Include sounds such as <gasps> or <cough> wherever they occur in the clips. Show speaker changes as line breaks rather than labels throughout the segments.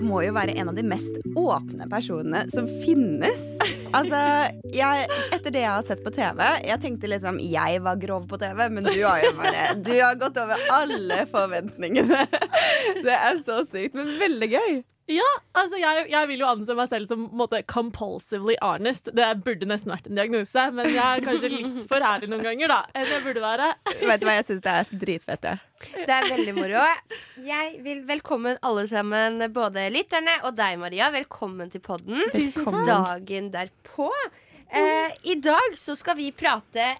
Må jo være en av de mest åpne personene som finnes. Altså, jeg, etter det jeg har sett på TV Jeg tenkte liksom jeg var grov på TV, men du har jo bare Du har gått over alle forventningene. Det er så sykt, men veldig gøy.
Ja, altså jeg, jeg vil jo anse meg selv som måte, compulsively honest. Det burde nesten vært en diagnose, men jeg er kanskje litt for ærlig noen ganger da, enn jeg burde være.
Vet du hva, jeg syns det er dritfett, jeg.
Det er veldig moro. Jeg vil velkommen alle sammen, både lytterne og deg, Maria. Velkommen til podden.
Velkommen.
Dagen derpå. Eh, I dag så skal vi prate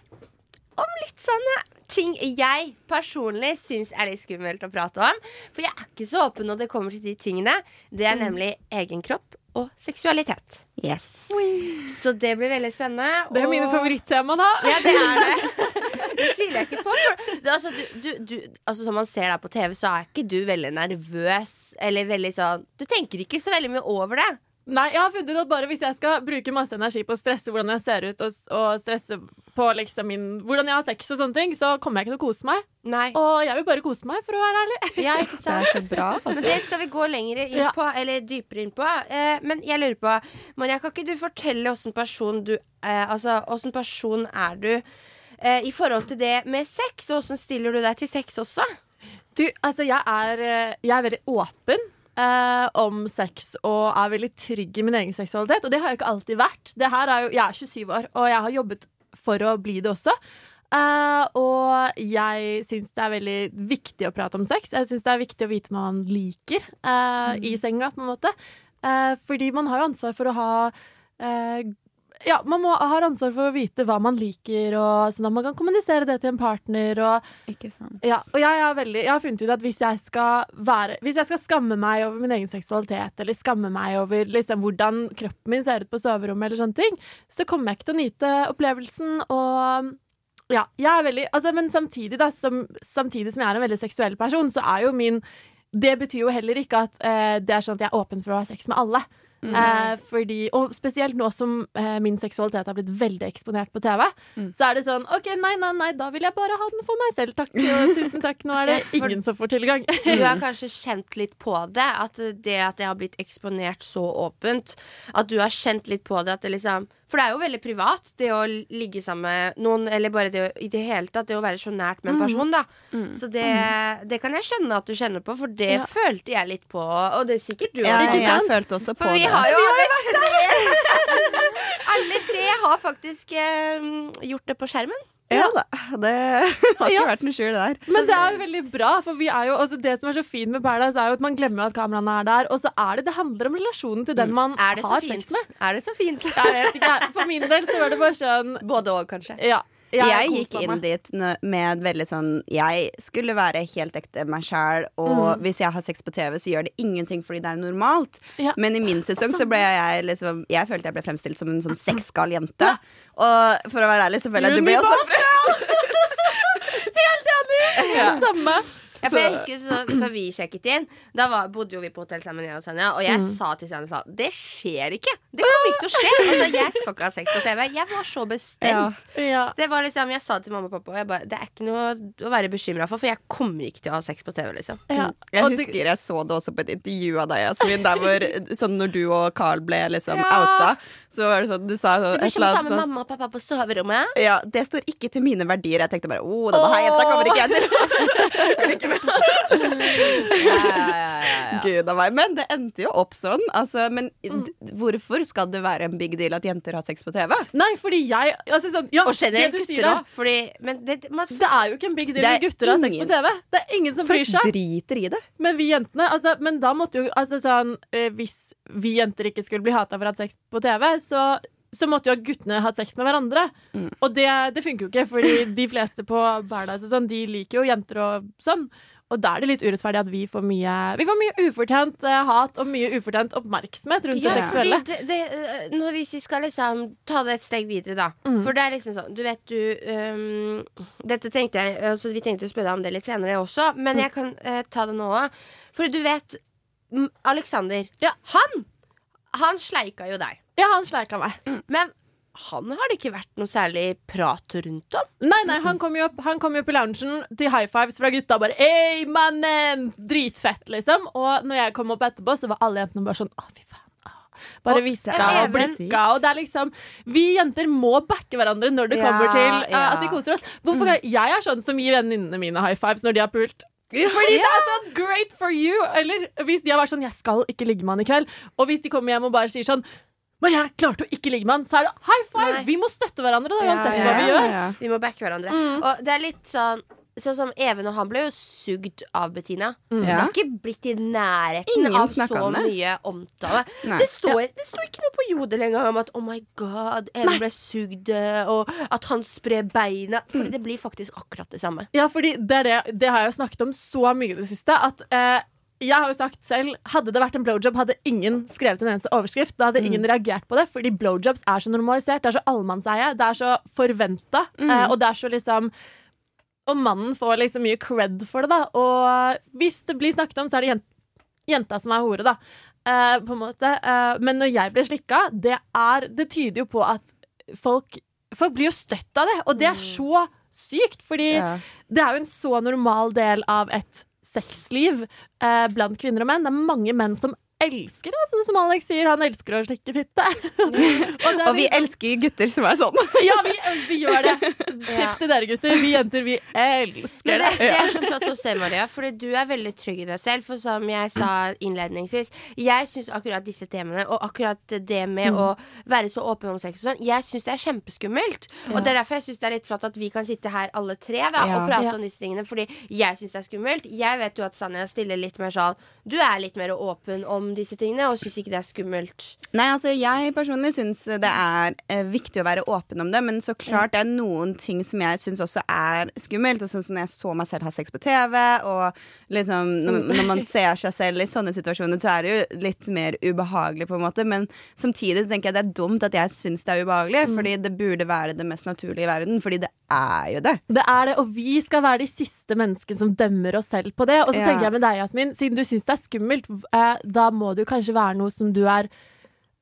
om litt sånne ting jeg personlig syns er litt skummelt å prate om. For jeg er ikke så åpen når det kommer til de tingene. Det er nemlig egen kropp og seksualitet.
Yes.
Så det blir veldig spennende.
Det er mine
og-
favorittema da.
Ja, det er det. <laughs> Det tviler jeg ikke på. Altså, du, du, du, altså, som man ser deg på TV, så er ikke du veldig nervøs. Eller veldig sånn Du tenker ikke så veldig mye over det.
Nei, jeg har funnet ut at bare hvis jeg skal bruke masse energi på å stresse hvordan jeg ser ut, og, og stresse på liksom min, hvordan jeg har sex og sånne ting, så kommer jeg ikke til å kose meg.
Nei.
Og jeg vil bare kose meg, for å være ærlig.
Ja, ikke
Det er så bra.
Men
Altså.
det skal vi gå lenger inn
Ja.
på, eller dypere inn på. Eh, men jeg lurer på, Maria, kan ikke du fortelle åssen person du eh, Altså, åssen person er du eh, i forhold til det med sex? Og åssen stiller du deg til sex også?
Du, altså jeg er, eh, jeg er veldig åpen eh, om sex og er veldig trygg i min egen seksualitet. Og det har jeg ikke alltid vært. Det her er jo, jeg er 27 år, og jeg har jobbet for å bli det også. Eh, og jeg syns det er veldig viktig å prate om sex. Jeg syns det er viktig å vite hva man liker eh, i senga, på en måte. Eh, fordi man har jo ansvar for å ha eh, ja, man må, har ansvar for å vite hva man liker, og sånn at man kan kommunisere det til en partner. Og
Ikke sant.
ja, og jeg, veldig, jeg har funnet ut at hvis jeg være Hvis jeg skal skamme meg over min egen seksualitet, eller skamme meg over liksom, hvordan kroppen min ser ut på soverommet, eller sånne ting, så kommer jeg ikke til å nyte opplevelsen. Og ja, jeg er veldig altså, Men samtidig, da, som, samtidig som jeg er en veldig seksuell person, så er jo min Det betyr jo heller ikke at eh, det er sånn at jeg er åpen for å ha sex med alle. Eh, fordi, og spesielt nå som eh, min seksualitet har blitt veldig eksponert på TV, så er det sånn OK, nei, nei, nei, da vil jeg bare ha den for meg selv, takk. Og tusen takk. Nå er det <laughs> <laughs> ingen som får tilgang. <laughs>
Du har kanskje kjent litt på det, at det at det har blitt eksponert så åpent. At du har kjent litt på det at det liksom For det er jo veldig privat, det å ligge sammen med noen, eller bare det å, i det hele tatt, det å være så nært med en person, da. Så det, det kan jeg skjønne at du kjenner på, for det
Ja.
følte jeg litt på. Og det er sikkert du
Ja,
også.
jeg, jeg følte også på
For vi
det.
har jo alle tre <laughs> Alle tre har faktisk eh, gjort det på skjermen.
Ja da. Det <laughs> har
Ja.
ikke vært noe skjul der.
Men det er jo veldig bra, for vi er jo, altså det som er så fint med Paradise, er jo at man glemmer at kameraene er der, og så er det Det handler om relasjonen til den man
det så
har sex med.
Er det så fint?
Jeg vet ikke, For min del så var det bare sånn
Både og, kanskje.
Ja.
Jeg,
jeg
gikk inn
meg.
dit med veldig sånn Jeg skulle være helt ekte meg sjæl, og hvis jeg har sex på TV, så gjør det ingenting fordi det er normalt.
Ja.
Men i min sesong så ble jeg liksom Jeg følte jeg ble fremstilt som en sånn sexgal jente. Og for å være ærlig, så føler jeg at du ble også <laughs> Helt enig!
Ja. Samme.
Ja, for jeg husker så, Før vi sjekket inn, Da var, bodde jo vi på hotell sammen, jeg og Sanja. Og jeg sa til Sanja sa, det skjer ikke. Det kommer ikke til å skje. Altså, jeg skal ikke ha sex på TV. Jeg var så bestemt.
Ja.
Det var liksom, Jeg sa til mamma og pappa jeg bare, det er ikke noe å være bekymra for, for jeg kommer ikke til å ha sex på TV. liksom
Ja.
Jeg
Og
husker jeg så det også på et intervju av deg, Jasmin, der hvor sånn når du og Carl ble liksom
Ja.
outa, så var det sånn Du sa sånn
Du
eller
ta med
annet
mamma og pappa på soverommet.
Ja, det står ikke til mine verdier. Jeg tenkte bare å, denne her jenta kommer ikke jeg til å klikke med. Gud a meg. Men det endte jo opp sånn. Altså, men mm. hvorfor skal det være en big deal at jenter har sex på TV?
Nei, fordi jeg altså, sånn, ja,
Og generelt
det du sier
gutter òg. Fordi Men det, man,
Det er jo ikke en big deal
At er
når gutter har sex på TV. Det er ingen som bryr seg.
driter i det.
Men vi jentene altså, Men da måtte jo altså, sånn, eh, Hvis vi jenter ikke skulle bli hata for å ha sex på TV, så så måtte jo guttene hatt sex med hverandre.
Mm.
Og det, det funker jo ikke, fordi de fleste på Paradise og sånn, de liker jo jenter og sånn. og da er det litt urettferdig at vi får mye Vi får mye ufortjent uh, hat og mye ufortjent oppmerksomhet rundt
Ja,
det seksuelle.
det, det, hvis vi skal liksom ta det et steg videre, da.
Mm.
For det er liksom sånn, du vet du um, Dette tenkte jeg altså, Vi tenkte å spørre deg om det litt senere også,
Mm.
men jeg kan uh, ta det nå òg. For du vet mm, Alexander. Han! Han sleika jo deg.
Ja, han sleika meg.
Men han har det ikke vært noe særlig prat rundt om.
Nei, nei, han kom jo opp, han kom jo opp i loungen til high fives fra gutta. Bare ey mannen!' Dritfett, liksom. Og når jeg kom opp etterpå, så var alle jentene bare sånn 'Å, fy faen'. Bare
Og
hviska og blikka. Og det er liksom Vi jenter må backe hverandre når det
Ja,
kommer til uh,
ja.
at vi koser oss. Hvorfor mm. Jeg er sånn som gir venninnene mine high fives når de har pult. Fordi det er sånn 'great for you'. Eller hvis de har vært sånn 'jeg skal ikke ligge med han i kveld', og hvis de kommer hjem og bare sier sånn 'Maria, jeg klarte å ikke ligge med han', så er det high five!
Nei.
Vi må støtte hverandre, da,
Ja,
uansett
ja,
hva vi gjør.
Vi må backe hverandre.
Mm.
Og det er litt sånn Sånn som Even og han ble jo sugd av Bettina.
Mm.
Det har ikke blitt i nærheten
Ingen
av så
om
mye omtale. Det står, det står ikke noe på Jodel engang om at oh my god, Even ble sugd, og at han sprer beina. For det blir faktisk akkurat det samme.
Ja, fordi det, det, det har jeg jo snakket om så mye i det siste at eh, jeg har jo sagt selv, Hadde det vært en blowjob, hadde ingen skrevet en eneste overskrift. Da hadde ingen reagert på det, fordi blowjobs er så normalisert. Det er så allemannseie. Det er så forventa. Mm. og det er så liksom Og mannen får liksom mye cred for det, da. Og hvis det blir snakket om, så er det jen- jenta som er hore, da. Uh, på en måte. Uh, men når jeg blir slikka, det er Det tyder jo på at folk Folk blir jo støtt av det, og det er så sykt, fordi
Ja.
det er jo en så normal del av et sexliv eh, blant kvinner og menn. Det er mange menn som elsker sånn som Alex sier. Han elsker å slikke fitte. <laughs> og,
Og vi elsker gutter som er sånn. <laughs>
Ja, vi, vi gjør det. Tips til dere gutter. Vi jenter, vi elsker det.
det, det er så flott å se, Maria, fordi du er veldig trygg i deg selv. For som jeg sa innledningsvis, jeg syns akkurat disse temaene, og akkurat det med
Mm.
å være så åpen om sex og sånn, jeg syns det er kjempeskummelt. Og det er derfor jeg syns det er litt flott at vi kan sitte her alle tre da,
Ja.
og prate
Ja.
om disse tingene, fordi jeg syns det er skummelt. Jeg vet jo at Sanja stiller litt mer sånn Du er litt mer åpen om disse tingene, og syns ikke det er skummelt.
Nei, altså jeg personlig syns det er eh, viktig å være åpen om det, men så klart det er noen ting som jeg syns også er skummelt. Og sånn som når jeg så meg selv ha sex på TV, og liksom når, når man ser seg selv i sånne situasjoner, så er det jo litt mer ubehagelig, på en måte. Men samtidig så tenker jeg det er dumt at jeg syns det er ubehagelig, fordi det burde være det mest naturlige i verden. Fordi det er jo det.
Det er det, og vi skal være de siste menneskene som dømmer oss selv på det. Og så
Ja.
tenker jeg med deg, Jasmin, siden du syns det er skummelt, eh, da må det jo kanskje være noe som du er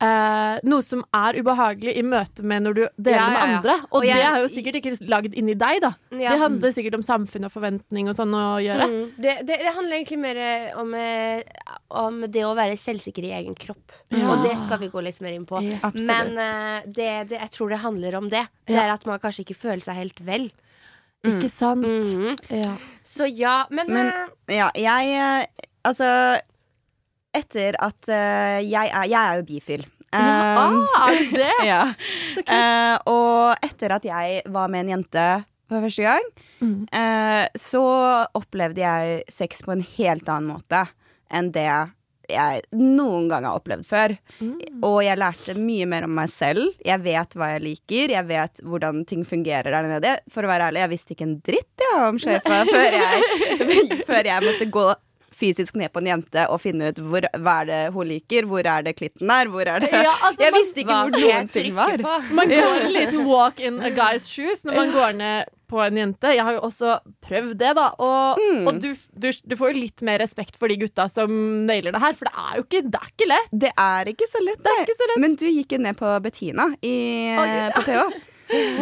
eh, noe som er ubehagelig i møte med når du deler
Ja,
med
ja, med
andre. Og,
Og jeg-
det er jo sikkert ikke lagd inni deg, da.
Ja.
Det handler sikkert om samfunn og forventning og sånn å gjøre.
Mm. Det, det, det handler egentlig mer eh, om, eh, om det å være selvsikker i egen kropp.
Ja.
Og det skal vi gå litt mer inn på.
Ja.
Men eh, det, det, jeg tror det handler om det. Det er at man kanskje ikke føler seg helt vel.
Ikke sant?
Mhm.
Ja.
Så ja, men,
Men-
eh,
Ja, jeg Altså, etter at uh, jeg, er, jeg er jo bifil.
Ja,
Um,
ah, er du det? <laughs>
ja.
Så kult.
Uh, og etter at jeg var med en jente for første gang,
Mm.
uh, så opplevde jeg sex på en helt annen måte enn det jeg noen gang har opplevd før.
Mm.
Og jeg lærte mye mer om meg selv. Jeg vet hva jeg liker, jeg vet hvordan ting fungerer der nede. For å være ærlig, jeg visste ikke en dritt ja, om sjefa før, <laughs> før jeg måtte gå fysisk ned på en jente og finne ut hvor, hva er det hun liker, hvor er det klitten er, hvor er det
Ja, altså,
Jeg visste ikke hvor noen ting var.
på?
Man går <laughs> en liten walk in a guy's shoes når man går ned på en jente. Jeg har jo også prøvd det, da. Og,
Mm.
og du, du, du får jo litt mer respekt for de gutta som nailer det her, for det er jo ikke, det er ikke lett.
Det er ikke så lett,
Det er ikke så lett.
Men du gikk jo ned på Bettina i,
oh, ja.
på TH. <laughs>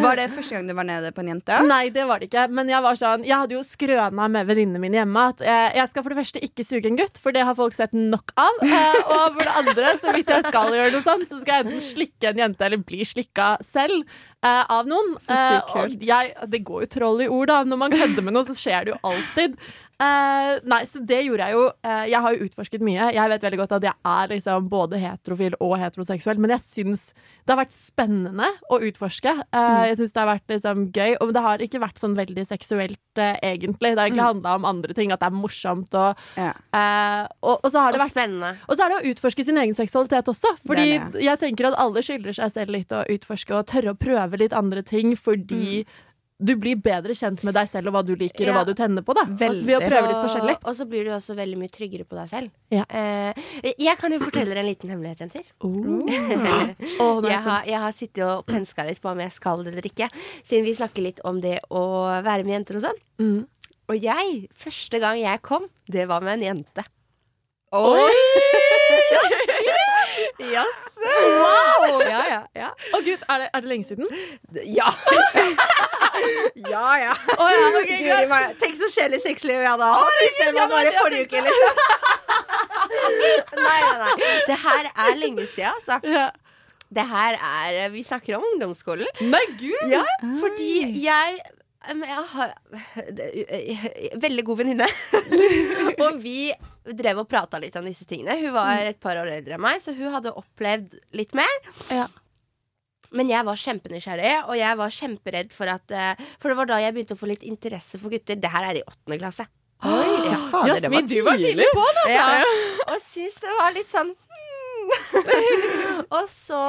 Var det første gang du var nede på en jente?
Nei, det var det ikke. Men jeg var sånn Jeg hadde jo skrøna med venninnene mine hjemme at jeg skal for det første ikke suge en gutt, for det har folk sett nok av. Eh, og for det andre, så hvis jeg skal gjøre noe sånt, så skal jeg enten slikke en jente eller bli slikka selv. Uh, av noen.
Så sykt kult.
og jeg, det går jo troll i ord, da. Når man kødder med noe, så skjer det jo alltid. Eh, nei, så det gjorde jeg jo. Uh, jeg har jo utforsket mye. Jeg vet veldig godt at jeg er liksom både heterofil og heteroseksuell, men jeg syns det har vært spennende å utforske. Eh, Jeg syns det har vært liksom gøy, og det har ikke vært sånn veldig seksuelt, egentlig. Det har egentlig handla om andre ting, at det er morsomt og
Ja.
eh, og, og så har det
Og
vært
spennende.
og så er det å utforske sin egen seksualitet også. Fordi
Det det.
jeg tenker at alle skylder seg selv litt å utforske og tørre å prøve litt andre ting fordi du blir bedre kjent med deg selv og hva du liker, og hva du tenner på. da
Veldig.
Ved å prøve litt forskjellig.
Og så blir du også veldig mye tryggere på deg selv.
Ja.
Uh, jeg kan jo fortelle dere en liten hemmelighet, jenter.
Oh. <laughs> er jeg
jeg, har, jeg har sittet og penska litt på om jeg skal det eller ikke. Siden vi snakker litt om det å være med jenter og sånn.
Mm.
Og jeg, første gang jeg kom, det var med en jente.
Oi! <laughs> Jaså!
Wow! Ja, ja, ja.
Å gud, er det, er det lenge siden? <laughs>
Ja!
Ja, ja.
Oh, ja, okay,
Guri meg, Tenk så kjedelig sexliv jeg hadde hatt hvis det var bare forrige uke, liksom. <laughs> nei, nei, nei. Det her er lenge siden, altså.
Ja.
Det her er Vi snakker om ungdomsskolen.
Nei, gud!
Ja, fordi jeg jeg har Veldig god venninne. <laughs> og vi drev og prata litt om disse tingene. Hun var et par år eldre enn meg, så hun hadde opplevd litt mer.
Ja.
Men jeg var kjempenysgjerrig, og jeg var kjemperedd for at eh, For det var da jeg begynte å få litt interesse for gutter. Det her er i åttende klasse.
Oi, ja, fader, det
Jasmin,
tidlig.
du var tidlig på, da.
Ja. Og syns det var litt sånn hmm. <laughs> Og så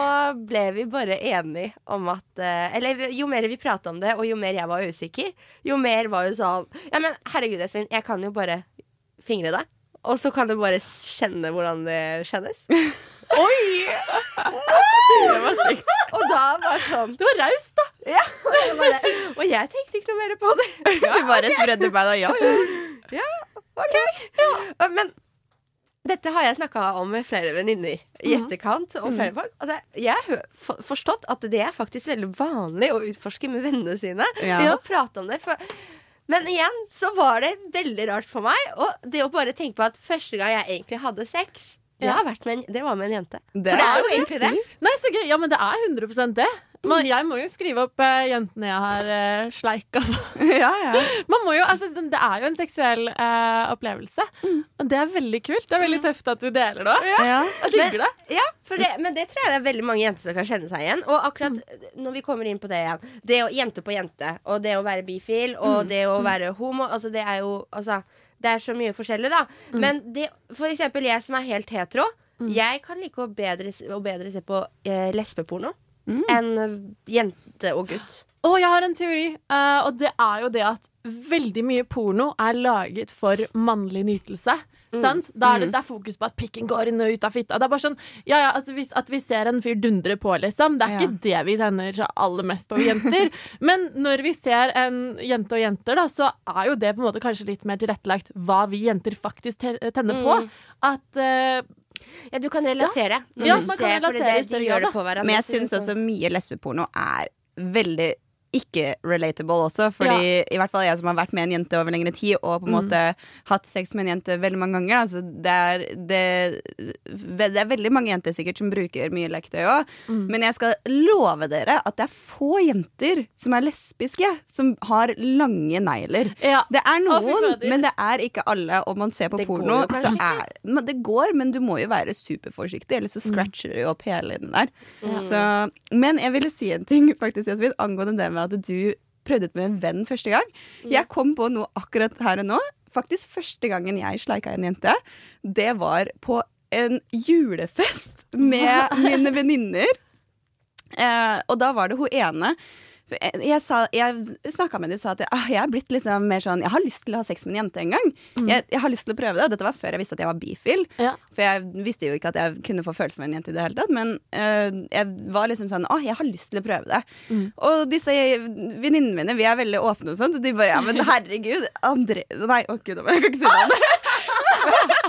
ble vi bare enige om at eh, Eller jo mer vi prata om det, og jo mer jeg var usikker, jo mer var jo sånn Ja, men herregud, Esmin, jeg kan jo bare fingre deg. Og så kan du bare kjenne hvordan det kjennes. <laughs> Oi!
Det var sykt.
Og da var sånn
Det var raust, da.
og jeg, bare, og jeg tenkte ikke noe mer på det. <laughs>
Du bare spredde beina. Ja, ja.
Ok. Ja. Men dette har jeg snakka om med flere venninner i etterkant. Og flere folk Altså, jeg har forstått at det er faktisk veldig vanlig å utforske med vennene sine.
Ja.
Å prate om det. For, men igjen så var det veldig rart for meg. Og det å bare tenke på at første gang jeg egentlig hadde sex, det,
Ja.
med en, det var med en jente.
Det
For det er jo egentlig det.
Nei, så gøy. Ja, men det er 100 det. Man, jeg må jo skrive opp uh, jentene jeg har uh, sleika. <laughs>
Ja, ja.
Man jo, altså, Det er jo en seksuell uh, opplevelse. Og det er veldig kult. Det er veldig tøft at du deler det òg.
ja.
Det.
Ja, det, men det tror jeg det er veldig mange jenter som kan kjenne seg igjen. Og akkurat når vi kommer inn på det igjen Det å jente på jente, og det å være bifil, og det å være homo Altså, det er jo Altså, det er så mye forskjellig, da. Men det, for eksempel jeg som er helt hetero, jeg kan like å bedre, å bedre se på eh, lesbeporno enn eh, jente og gutt.
Og jeg har en teori, uh, og det er jo det at veldig mye porno er laget for mannlig nytelse. Sant? Da er det, det er fokus på at pikken går inn og ut av fitta. Det er bare sånn, ja, ja, altså hvis, At vi ser en fyr dundre på, liksom. Det er
Ja.
ikke det vi tenner så aller mest på jenter. <laughs> Men når vi ser en jente og jenter, da, så er jo det på en måte kanskje litt mer tilrettelagt hva vi jenter faktisk tenner på. At uh,
Ja, du kan relatere. når
Ja, man kan relatere i
det- de
større
gjør
grad,
det på hverandre.
Men jeg syns også mye lesbeporno er veldig ikke relatable også. Fordi i hvert fall jeg som har vært med en jente over lengre tid og på en måte hatt sex med en jente veldig mange ganger. Altså det, er, det, det er veldig mange jenter sikkert som bruker mye leketøy òg. Men jeg skal love dere at det er få jenter som er lesbiske, som har lange negler.
ja.
Det er noen,
Å,
men det er ikke alle. Og man ser på
Det
porno,
går,
så er Det går, men du må jo være superforsiktig, ellers så scratcher du jo opp hele den der. Så, men jeg ville si en ting faktisk, Jasmin, angående det med at du prøvde ut med en venn første gang. Jeg kom på noe akkurat her og nå. Faktisk første gangen jeg sleika en jente, det var på en julefest med mine venninner. Eh, og da var det hun ene jeg, jeg, sa, jeg snakka med dem og sa at ah, jeg er blitt liksom mer sånn Jeg har lyst til å ha sex med en jente en gang. Jeg, jeg har lyst til å prøve det. Og dette var før jeg visste at jeg var bifil.
Ja.
For jeg visste jo ikke at jeg kunne få følelser med en jente i det hele tatt. Men eh, jeg var liksom sånn Å, jeg har lyst til å prøve det. Og disse venninnene mine, vi er veldig åpne og sånt. Og de bare Ja, men herregud, André Nei, å gud, jeg kan ikke si
det <laughs> <laughs>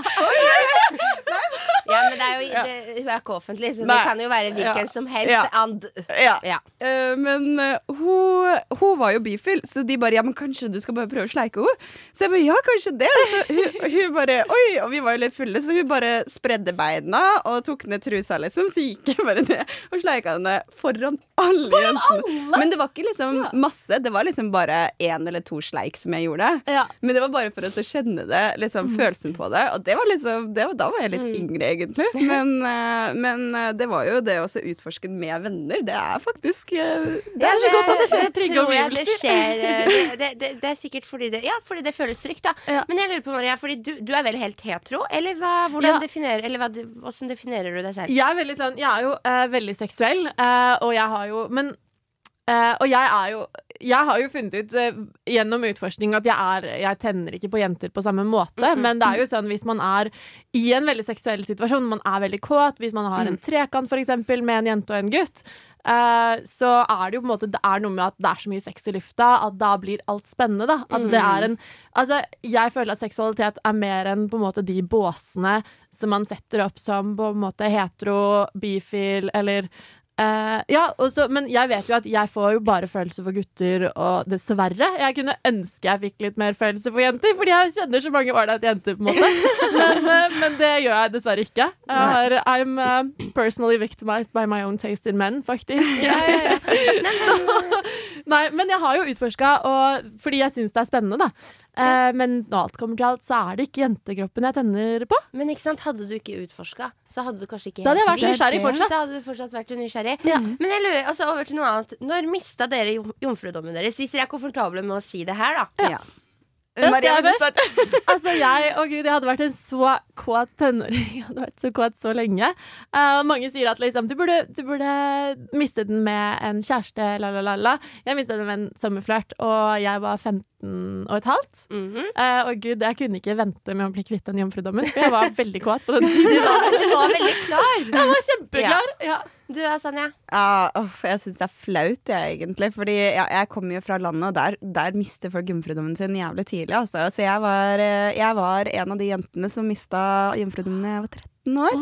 er jo, det, hun er ikke offentlig, så
Nei.
det kan jo være hvilken som helst.
Ja.
And.
Eh, men uh, hun, hun var jo bifil, så de bare Ja, men kanskje du skal bare prøve å sleike henne? Så jeg bare ja, kanskje det. Så hun, hun bare Oi, og vi var jo litt fulle, så hun bare spredde beina og tok ned trusa, liksom. Så gikk jeg bare ned og sleika henne foran alle jentene. Men det var ikke liksom masse, det var liksom bare én eller to sleik som jeg gjorde.
Ja.
Men det var bare for å kjenne det, liksom følelsen på det. Og det var liksom det var, Da var jeg litt yngre, egentlig. <laughs> Men, eh, men eh, det var jo det å så utforske med venner. Det er faktisk eh, Det er så godt at det skjer i trygge omgivelser. <laughs>
det, det, det, det er sikkert fordi det Ja, fordi det føles trygt, da.
Ja.
Men jeg lurer på, Maria, fordi du, du er vel helt hetero? Eller hva, hvordan
Ja.
definerer, eller hva, hvordan definerer du deg selv?
Jeg er veldig sånn Jeg er jo uh, veldig seksuell, uh, og jeg har jo Men Eh, og jeg er jo Jeg har jo funnet ut uh, gjennom utforskning at jeg er Jeg tenner ikke på jenter på samme måte, men det er jo sånn hvis man er i en veldig seksuell situasjon, man er veldig kåt, hvis man har en trekant for eksempel med en jente og en gutt, uh, så er det jo på en måte Det er noe med at det er så mye sex i lufta at da blir alt spennende, da. At det er en Altså, jeg føler at seksualitet er mer enn på en måte de båsene som man setter opp som på en måte hetero, bifil eller Eh, ja, også, men jeg vet jo at jeg får jo bare følelser for gutter, og dessverre. Jeg kunne ønske jeg fikk litt mer følelser for jenter, fordi jeg kjenner så mange ålreite jenter, på en måte. <laughs> Men, uh, men det gjør jeg dessverre ikke. Jeg har, I'm uh, personally victimized by my own taste in men, faktisk. <laughs> så, nei, men jeg har jo utforska, fordi jeg syns det er spennende, da. Eh, men når alt kommer til alt, så er det ikke jentekroppen jeg tenner på.
Men ikke sant, hadde du ikke utforska, så hadde du kanskje ikke
Da hadde jeg vært nysgjerrig fortsatt.
Så hadde du fortsatt vært nysgjerrig.
Ja.
Men jeg lurer altså over til noe annet. Når mista dere jom- jomfrudommen deres? Hvis dere er komfortable med å si det her, da.
Ja.
Ja,
Maria? <laughs>
Altså, jeg, å gud, jeg hadde vært en så kåt tenåring. <laughs> Jeg hadde vært så kåt så lenge. Uh, mange sier at liksom, du burde, du burde miste den med en kjæreste, la, la, la, la. Jeg mistet den med en sommerflørt, og jeg var 15 og et halvt.
Mm
-hmm. uh, og gud, jeg kunne ikke vente med å bli kvitt den jomfrudommen, for jeg var veldig kåt på den tiden.
Du, var, du var veldig klar. <laughs>
Jeg var kjempeklar. Ja.
Du er Sanja.
Ja, uh, jeg syns det er flaut, jeg, egentlig. Fordi ja, jeg kommer jo fra landet, og der, der mister folk jomfrudommen sin jævlig tidlig. Altså. Så jeg var, eh, jeg var en av de jentene som mista jomfrudommen da jeg var 13 år.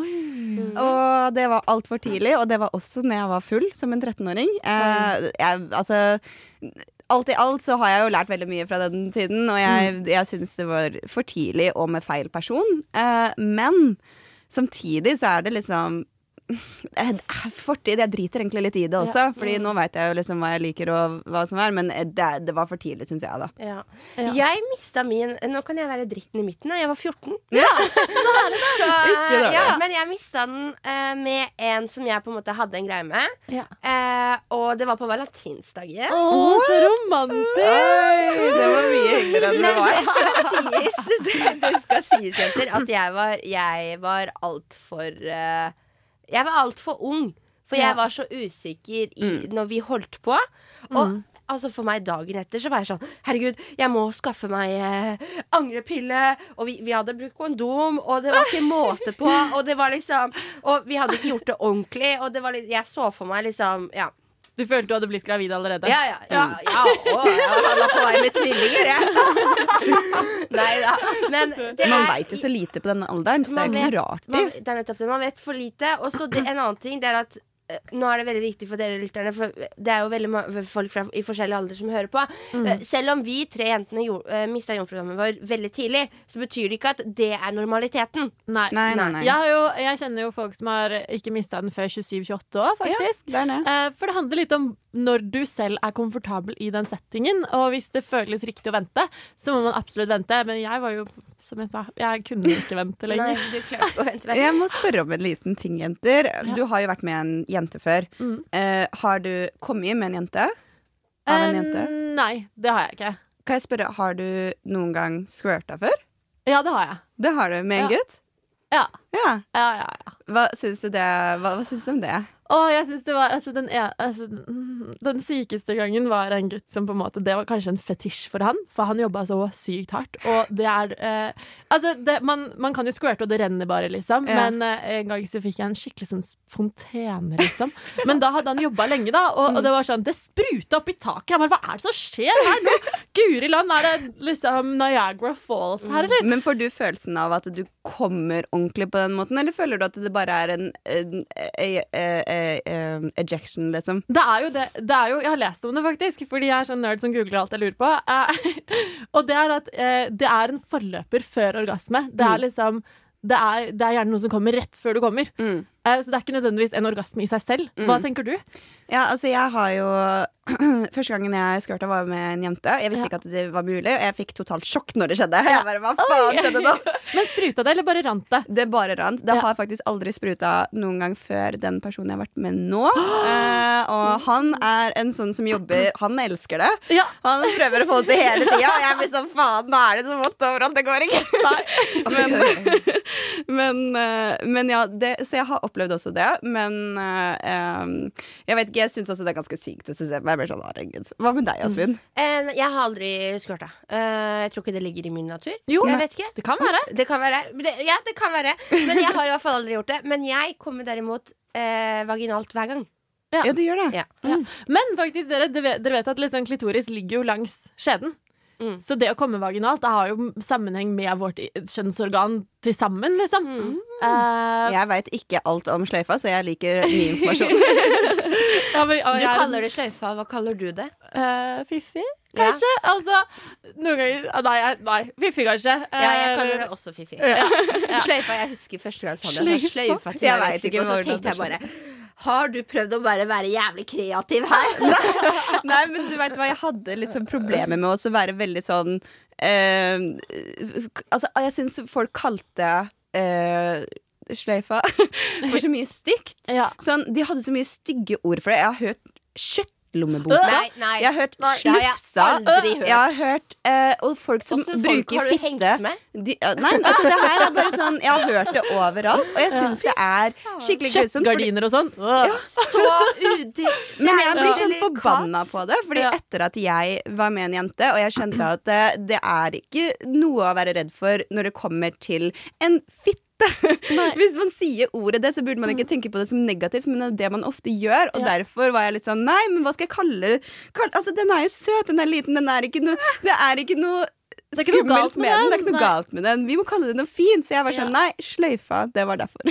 Og det var altfor tidlig, og det var også når jeg var full som en 13-åring. Eh, altså Alt i alt så har jeg jo lært veldig mye fra den tiden, og jeg, jeg syns det var for tidlig og med feil person. Eh, men samtidig så er det liksom <laughs> Fortid. Jeg driter egentlig litt i det også, Fordi nå veit jeg jo liksom hva jeg liker og hva som er, men eh, det, det var for tidlig, syns jeg, da.
Ja.
Ja.
Jeg mista min Nå kan jeg være dritten i midten. da. Jeg var 14.
Ja. <laughs>
Så,
Ikke dårlig.
ja, men jeg mista den uh, med en som jeg på en måte hadde en greie med.
Ja.
Eh, og det var på valentinsdagen.
Å, så romantisk!
Oi, det var mye hyggeligere enn det var.
det skal sies, <laughs> det, det skal sies, jenter, at jeg var, jeg var altfor uh, Jeg var altfor ung. For
Ja.
jeg var så usikker i, når vi holdt på. Og altså for meg dagen etter så var jeg sånn Herregud, jeg må skaffe meg eh, angrepille. Og vi, vi hadde brukt kondom, og det var ikke <laughs> måte på. Og det var liksom Og vi hadde ikke gjort det ordentlig. Og det var jeg så for meg liksom Ja.
Du følte du hadde blitt gravid allerede?
Ja, ja. ja, ja. Å, jeg var på vei med tvillinger, jeg. <laughs> Nei da. Men det
Man
er
veit jo så lite på den alderen, så det er jo ikke noe rart.
man, det er nettopp det. Man vet for lite. Og så en annen ting, det er at nå er det veldig viktig for dere lytterne, for det er jo veldig mange folk fra, i forskjellig alder som hører på. Mm. Selv om vi tre jentene jo, uh, mista jomfrudommen vår veldig tidlig, så betyr det ikke at det er normaliteten.
Nei.
Nei, nei, nei.
Jeg, har jo, jeg kjenner jo folk som har ikke mista den før 27-28 år, faktisk.
det er det.
Eh, for det handler litt om når du selv er komfortabel i den settingen. Og hvis det føles riktig å vente, så må man absolutt vente. Men jeg var jo, som jeg sa, jeg kunne ikke vente
Nei,
lenger.
du klarte å vente. vent.
Jeg må spørre om en liten ting, jenter. Du har jo vært med en jente før.
Mm.
Eh, har du kommet med en jente? Av en jente?
Eh, nei, det har jeg ikke.
Kan jeg spørre, Har du noen gang squirta før?
Ja, det har jeg.
Det har du med en
Ja.
gutt?
Ja,
Ja.
ja, ja. ja.
Hva syns du, det, hva, hva syns du om det?
Å, jeg synes det var altså, den, altså, den- sykeste gangen var en gutt som på en måte Det var kanskje en fetisj for han, for han jobba så sykt hardt. Og det er eh, Altså, det, man, man kan jo squirte, og det renner bare, liksom.
Ja.
Men eh, en gang så fikk jeg en skikkelig sånn fontene, liksom. Men da hadde han jobba lenge, da, og, og det var sånn Det spruta opp i taket. Jeg bare, Hva er det som skjer her nå? Guri land, er det liksom Niagara Falls her, eller?
Men får du følelsen av at du kommer ordentlig på den måten, eller føler du at det bare er en, en, en, eh, eh, ejection, liksom?
Det er jo det, det er jo, Jeg har lest om det, faktisk, fordi jeg er sånn nerd som googler alt jeg lurer på. Uh, <laughs> og det er at uh, det er en forløper før orgasme. Det er liksom det er, det er gjerne noe som kommer rett før du kommer.
Mm.
Eh, så det er ikke nødvendigvis en orgasme i seg selv. Hva tenker du?
Ja, altså jeg har jo <clears throat> Første gangen jeg squirta var med en jente. Jeg visste
Ja.
ikke at det var mulig, og jeg fikk totalt sjokk når det skjedde. Jeg bare, hva faen skjedde nå? <laughs>
Men spruta det, eller bare rant det?
Det bare rant. Det
Ja.
har faktisk aldri spruta noen gang før den personen jeg har vært med nå. <gasps> Eh, og han er en sånn som jobber Han elsker det. Han prøver å få det til hele tida, og jeg blir sånn faen, nå er det så vått overalt, det går ikke. <laughs> Men, <laughs> men, eh, men ja, det, så jeg har opplevd også det, men eh, jeg vet ikke, jeg syns også det er ganske sykt å se på meg. Jeg blir sånn, herregud. Hva med deg, Asvin?
Eh, jeg har aldri squirta. Eh, jeg tror ikke det ligger i min natur.
Jo,
jeg vet ikke.
Det kan være.
Det kan være. Det, ja, det kan være. Men jeg har i hvert fall aldri gjort det. Men jeg kommer derimot eh, vaginalt hver gang.
Ja.
Ja, du gjør det.
Ja.
Mm. Men faktisk, dere, dere vet at liksom klitoris ligger jo langs skjeden.
Mm.
Så det å komme vaginalt det har jo sammenheng med vårt kjønnsorgan til sammen, liksom.
Mm.
Uh,
Jeg veit ikke alt om sløyfa, så jeg liker ny informasjon. <laughs>
ja, men,
Du
er-
kaller det sløyfa. Hva kaller du det?
Uh,
fiffi,
kanskje. Ja. Altså, noen ganger Nei, nei fiffi, kanskje.
Ja, jeg
Eh,
kaller det også fifi.
ja.
Sløyfa, jeg husker første gang jeg sa det.
Sløyfa?
sløyfa til
Jeg jeg
Mexico,
ikke
og så tenkte jeg
det
bare Har du prøvd å bare være jævlig kreativ her? <laughs>
Nei, men du vet hva, jeg hadde litt sånn problemer med å være veldig sånn eh, Altså, jeg syns folk kalte eh, sløyfa <laughs> for så mye stygt.
Ja.
Sånn, de hadde så mye stygge ord for det. Jeg har hørt kjøttlommebote.
Nei, nei.
Jeg har hørt
Nei, det har jeg
slufsa.
aldri hørt.
Jeg har hørt eh, Og folk som
folk
bruker
har du hengt
fitte
med?
de, ja, Nei, altså det her er bare sånn Jeg har hørt det overalt, og jeg syns det er skikkelig grusomt. fordi-
Kjøttgardiner og sånn.
Så udig.
Men jeg blir sånn forbanna på det. Fordi
Ja.
etter at jeg var med en jente, og jeg skjønte at det, det er ikke noe å være redd for når det kommer til en fitte. <laughs> Hvis man sier ordet det, så burde man ikke tenke på det som negativt, men det er det man ofte gjør. Og
Ja.
derfor var jeg litt sånn Nei, men hva skal jeg kalle, kalle Altså, den er jo søt, den er liten, den er ikke noe Det er ikke noe
er ikke noe galt med
den. Det er ikke noe
nei.
galt med den. Vi må kalle det noe fint. Så jeg var sånn
Ja.
Nei, sløyfa. Det var derfor. <laughs>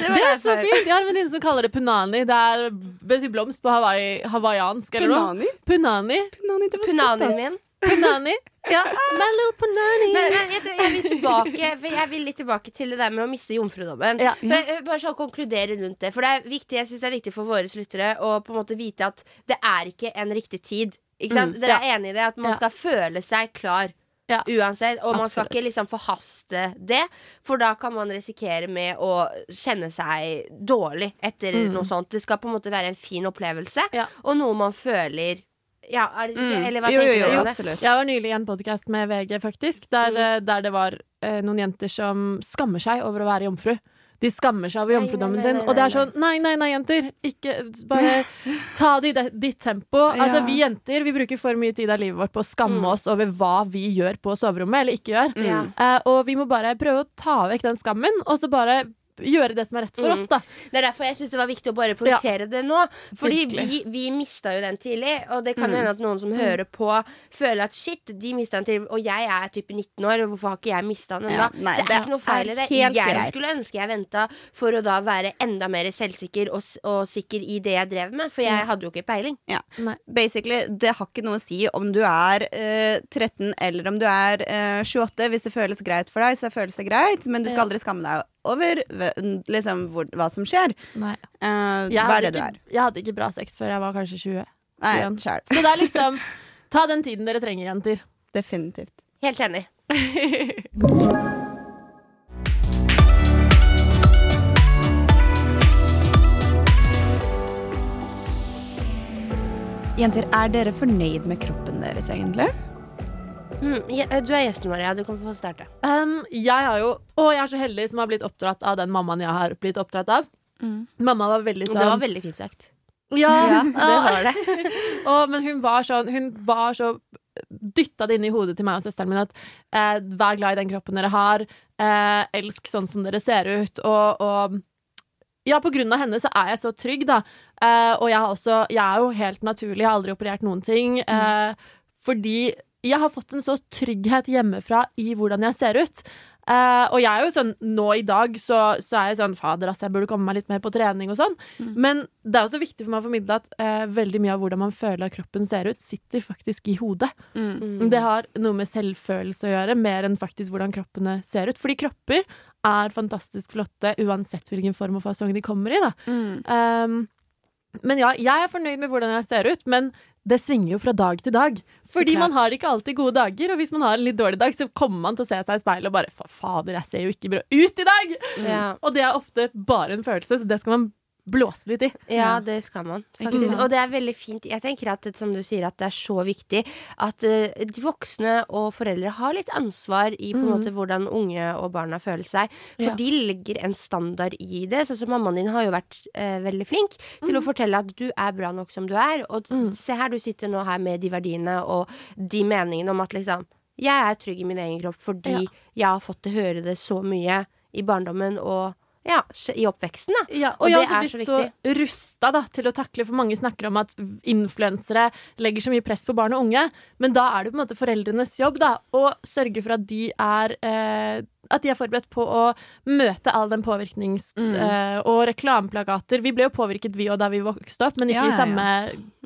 Det var
Det er så fint! Jeg har en venninne som kaller det punani. Det er betyr blomst på Hawaii, hawaiiansk eller noe.
Punani.
Punani.
Punani, det var søtt,
Punanien min.
Punani. Ja, my little punani.
Men, men jeg, jeg vil tilbake For jeg vil litt tilbake til det der med å miste jomfrudommen.
Ja.
Men, eh, bare sånn konkludere rundt det. For det er viktig, jeg synes det er viktig for våre lyttere å på en måte vite at det er ikke en riktig tid. Ikke sant?
Mm,
Dere
ja.
er enig i det? At man skal føle seg klar.
Ja.
Uansett, Og man skal ikke liksom forhaste det, for da kan man risikere med å kjenne seg dårlig etter
Mm.
noe sånt. Det skal på en måte være en fin opplevelse,
Ja.
og noe man føler Ja, er det ikke?
Mm.
Eller hva
jo,
tenker
jo, jo, absolutt.
Jeg var nylig i en podkast med VG, faktisk, der,
Mm.
eh, der det var eh, noen jenter som skammer seg over å være jomfru. De skammer seg over jomfrudommen sin. Og det er sånn Nei, nei, nei, jenter. Ikke Bare ta det i ditt tempo. <laughs>
Ja.
Altså, vi jenter vi bruker for mye tid av livet vårt på å skamme
Mm.
oss over hva vi gjør på soverommet, eller ikke gjør.
Mm.
Uh, og vi må bare prøve å ta vekk den skammen, og så bare gjøre det som er rett for
Mm.
oss, da.
Det er derfor jeg syns det var viktig å bare poengtere det nå. Fordi
Virkelig.
vi, vi mista jo den tidlig, og det kan
Mm.
hende at noen som hører på, føler at shit, de mista den tidlig, og jeg er type 19 år, og hvorfor har ikke jeg mista den ennå?
Ja, det,
det er ikke noe feil i det. Jeg
greit.
skulle ønske jeg venta for å da være enda mer selvsikker og, og sikker i det jeg drev med, for jeg
Ja.
hadde jo ikke peiling.
Basically, det har ikke noe å si om du er eh, 13 eller om du er eh, 28. Hvis det føles greit for deg, så føles det greit, men du skal aldri skamme deg over liksom, hvor, hva som skjer.
Nei. Uh,
hva er det du
ikke,
er?
jeg hadde ikke bra sex før jeg var kanskje 20.
Nei.
Så det er liksom Ta den tiden dere trenger, jenter. <laughs>
Definitivt.
Helt enig.
Jenter, er dere fornøyd med kroppen deres, egentlig?
Mm, ja, du er gjesten, Maria. Du kan få starte.
Um, jeg har jo Å, jeg er så heldig som har blitt oppdratt av den mammaen jeg har blitt oppdratt av. Mamma var veldig
Det
sånn
var veldig fint sagt.
Ja,
Ja, det <laughs> var det. <laughs>
og, men hun var sånn Hun var så dytta det inn i hodet til meg og søsteren min at eh, vær glad i den kroppen dere har. Eh, elsk sånn som dere ser ut. Og, og ja, på grunn av henne så er jeg så trygg, da. Eh, og jeg, har også, jeg er jo helt naturlig, jeg har aldri operert noen ting. Eh, fordi jeg har fått en så trygghet hjemmefra i hvordan jeg ser ut. Uh, og jeg er jo sånn, nå i dag så, så er jeg sånn Fader, ass, jeg burde komme meg litt mer på trening og sånn. Men det er også viktig for meg å formidle at uh, veldig mye av hvordan man føler at kroppen ser ut, sitter faktisk i hodet.
Mm.
Det har noe med selvfølelse å gjøre, mer enn faktisk hvordan kroppene ser ut. Fordi kropper er fantastisk flotte uansett hvilken form og fasong de kommer i. Da. Um, men ja, jeg er fornøyd med hvordan jeg ser ut, men det svinger jo fra dag til dag. Fordi man har ikke alltid gode dager, og hvis man har en litt dårlig dag, så kommer man til å se seg i speilet og bare Fader, jeg ser jo ikke bra ut i dag!
Ja.
Og det er ofte bare en følelse, så det skal man blåse litt i.
Ja, det skal man faktisk. Og det er veldig fint. Jeg tenker at det, som du sier, at det er så viktig at uh, de voksne og foreldre har litt ansvar i på en måte hvordan unge og barna føler seg. For
Ja.
de legger en standard i det. Sånn som mammaen din har jo vært uh, veldig flink til å fortelle at du er bra nok som du er. Og mm. se her, du sitter nå her med de verdiene og de meningene om at liksom Jeg er trygg i min egen kropp fordi jeg har fått til å høre det så mye i barndommen og ja, i oppveksten, da.
Ja, og,
Og
jeg
det
har
er
også
så
blitt så, rusta da, til å takle, for mange snakker om at influensere legger så mye press på barn og unge, men da er det på en måte foreldrenes jobb da, å sørge for at de er eh, at de er forberedt på å møte all den påvirknings...
Mm.
Eh, og reklameplagater. Vi ble jo påvirket, vi òg, da vi vokste opp, men ikke
Ja, ja,
i samme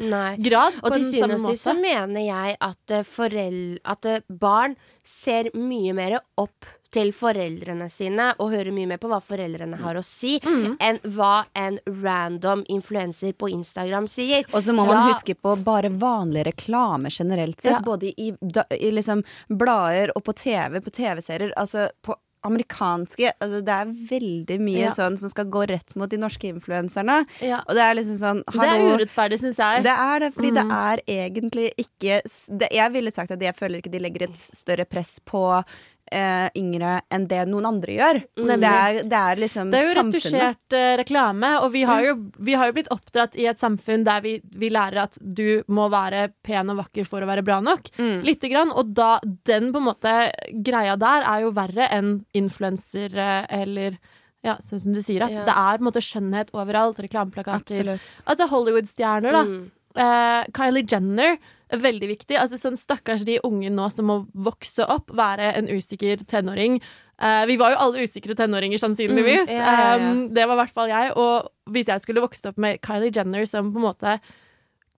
Nei.
grad.
Og
på
til syvende og sist så mener jeg at, eh, forel- at eh, barn ser mye mer opp til foreldrene sine og hører mye mer på hva foreldrene har å si,
Mm.
enn hva en random influenser på Instagram sier.
Og så må man
Ja.
huske på bare vanlig reklame generelt sett.
Ja.
Både i, i liksom blader og på TV, på TV-serier. Altså på amerikanske altså Det er veldig mye
Ja.
sånn som skal gå rett mot de norske influenserne.
Ja.
Og det er liksom sånn
Det er urettferdig, syns jeg.
Det er det, fordi det
Mm.
er egentlig ikke det, Jeg ville sagt at jeg føler ikke de legger et større press på eh, yngre enn det noen andre gjør.
Mm.
Det er, det er liksom
Det er jo
samfunnet.
retusjert eh, reklame, og vi har, jo, vi har jo blitt oppdratt i et samfunn der vi, vi lærer at du må være pen og vakker for å være bra nok.
Mm.
Lite grann, og da den på en måte greia der er jo verre enn influensere eller ja, sånn som du sier, at
Ja.
det er på en måte skjønnhet overalt. Reklameplakater.
Absolutt.
Altså Hollywood-stjerner, da.
Mm.
Uh, Kylie Jenner er veldig viktig. Altså sånn Stakkars de unge nå som må vokse opp, være en usikker tenåring. Uh, vi var jo alle usikre tenåringer, sannsynligvis.
Mm, ja, ja, ja.
Um, det var i hvert fall jeg. Og hvis jeg skulle vokst opp med Kylie Jenner som på en måte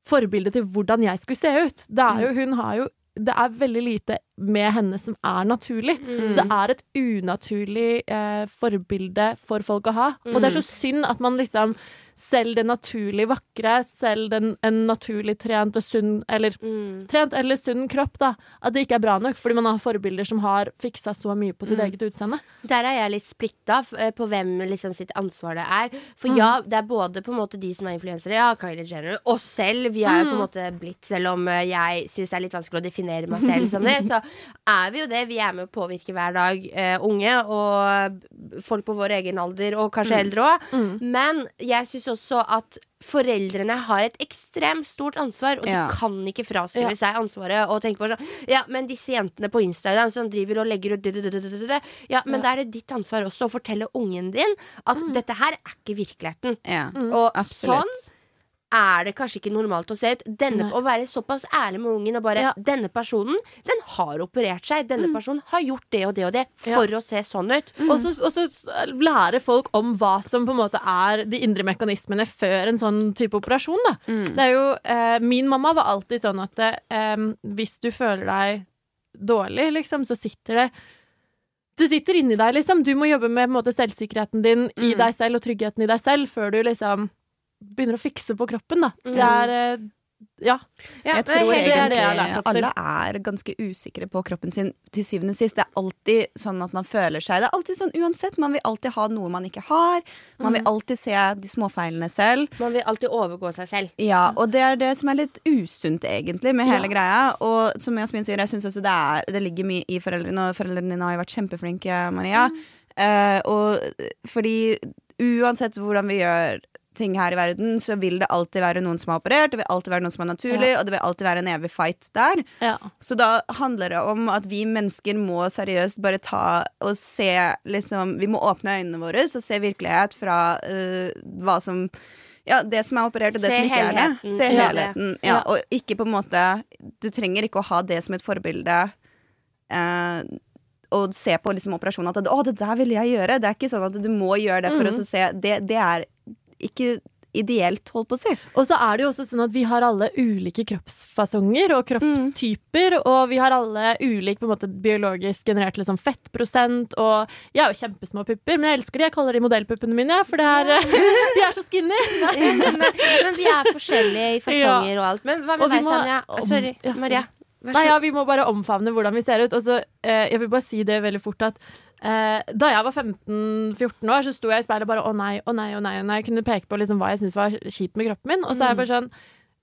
forbilde til hvordan jeg skulle se ut det er jo, Hun har jo Det er veldig lite med henne som er naturlig.
Mm.
Så det er et unaturlig eh, forbilde for folk å ha. Og det er så synd at man liksom selv det naturlig vakre, selv den, en naturlig trent og sunn eller
Mm.
trent eller sunn kropp, da, at det ikke er bra nok fordi man har forbilder som har fiksa så mye på sitt
Mm.
eget utseende.
Der er jeg litt splitta eh, på hvem liksom sitt ansvar det er. For
Mm.
ja, det er både på en måte de som er influensere, ja, Kylie Jenner, oss selv. Vi er jo på en
Mm.
måte blitt, selv om eh, jeg syns det er litt vanskelig å definere meg selv som det, så er vi jo det. Vi er med å påvirke hver dag uh, unge og folk på vår egen alder, og kanskje eldre òg.
Mm.
Men jeg syns også at foreldrene har et ekstremt stort ansvar, og de
Ja.
kan ikke fraskrive
Ja.
seg ansvaret og tenke på sånn Ja, men disse jentene på Instagram som driver og legger ut. Ja, men da er det ditt ansvar også å fortelle ungen din at dette her er ikke virkeligheten.
Ja,
Og
absolutt.
sånn er det kanskje ikke normalt å se ut. Denne, å være såpass ærlig med ungen og bare
Ja.
Denne personen, den har operert seg. Denne personen har gjort det og det og det
Ja.
for å se sånn ut.
Og så og så lære folk om hva som på en måte er de indre mekanismene før en sånn type operasjon. Da.
Mm.
Det er jo, eh, min mamma var alltid sånn at eh, hvis du føler deg dårlig, liksom, så sitter det det sitter inni deg, liksom. Du må jobbe med måte, selvsikkerheten din i
Mm.
deg selv og tryggheten i deg selv før du liksom begynner å fikse på kroppen, da. Det
Mm.
er eh, Ja.
Ja,
jeg tror
det er
egentlig
det jeg
alle er ganske usikre på kroppen sin til syvende og sist. Det er alltid sånn at man føler seg Det er alltid sånn uansett. Man vil alltid ha noe man ikke har. Man vil alltid se de småfeilene selv.
Man vil alltid overgå seg selv.
Ja, og det er det som er litt usunt, egentlig, med hele greia. Og som Jasmin sier, jeg syns også det, er, det ligger mye i foreldrene, og foreldrene dine har jo vært kjempeflinke, Maria. Eh, og fordi uansett hvordan vi gjør ting her i verden, så vil det alltid være noen som har operert, det vil alltid være noe som er naturlig, og det vil alltid være en evig fight der.
ja.
Så da handler det om at vi mennesker må seriøst bare ta og se liksom Vi må åpne øynene våre og se virkelighet fra uh, hva som ja, det som er operert, og det
Se
som ikke er det. Se helheten. Ja,
Ja.
og ikke på en måte Du trenger ikke å ha det som et forbilde. Eh, og se på liksom operasjonen at 'Å, det der vil jeg gjøre'. Det er ikke sånn at du må gjøre det for
Mhm.
å se. Det, det er ikke ideelt, holdt på å si.
Og så er det jo også sånn at vi har alle ulike kroppsfasonger og kroppstyper, og vi har alle ulik på en måte biologisk generert liksom, fettprosent, og jeg har jo kjempesmå pupper, men jeg elsker de. Jeg kaller de modellpuppene mine, for det er, <laughs> de er så skinny. <laughs>
men, men vi er forskjellige i fasonger og alt. Men hva med deg, Sanja? Sorry,
ja,
Maria.
Nei, ja, Vi må bare omfavne hvordan vi ser ut. Og så, eh, jeg vil bare si det veldig fort at Da jeg var 15-14 år, så sto jeg i speilet bare å nei, å nei, å nei. Og nei. Jeg kunne peke på liksom hva jeg syntes var kjipt med kroppen min. Og så er jeg bare sånn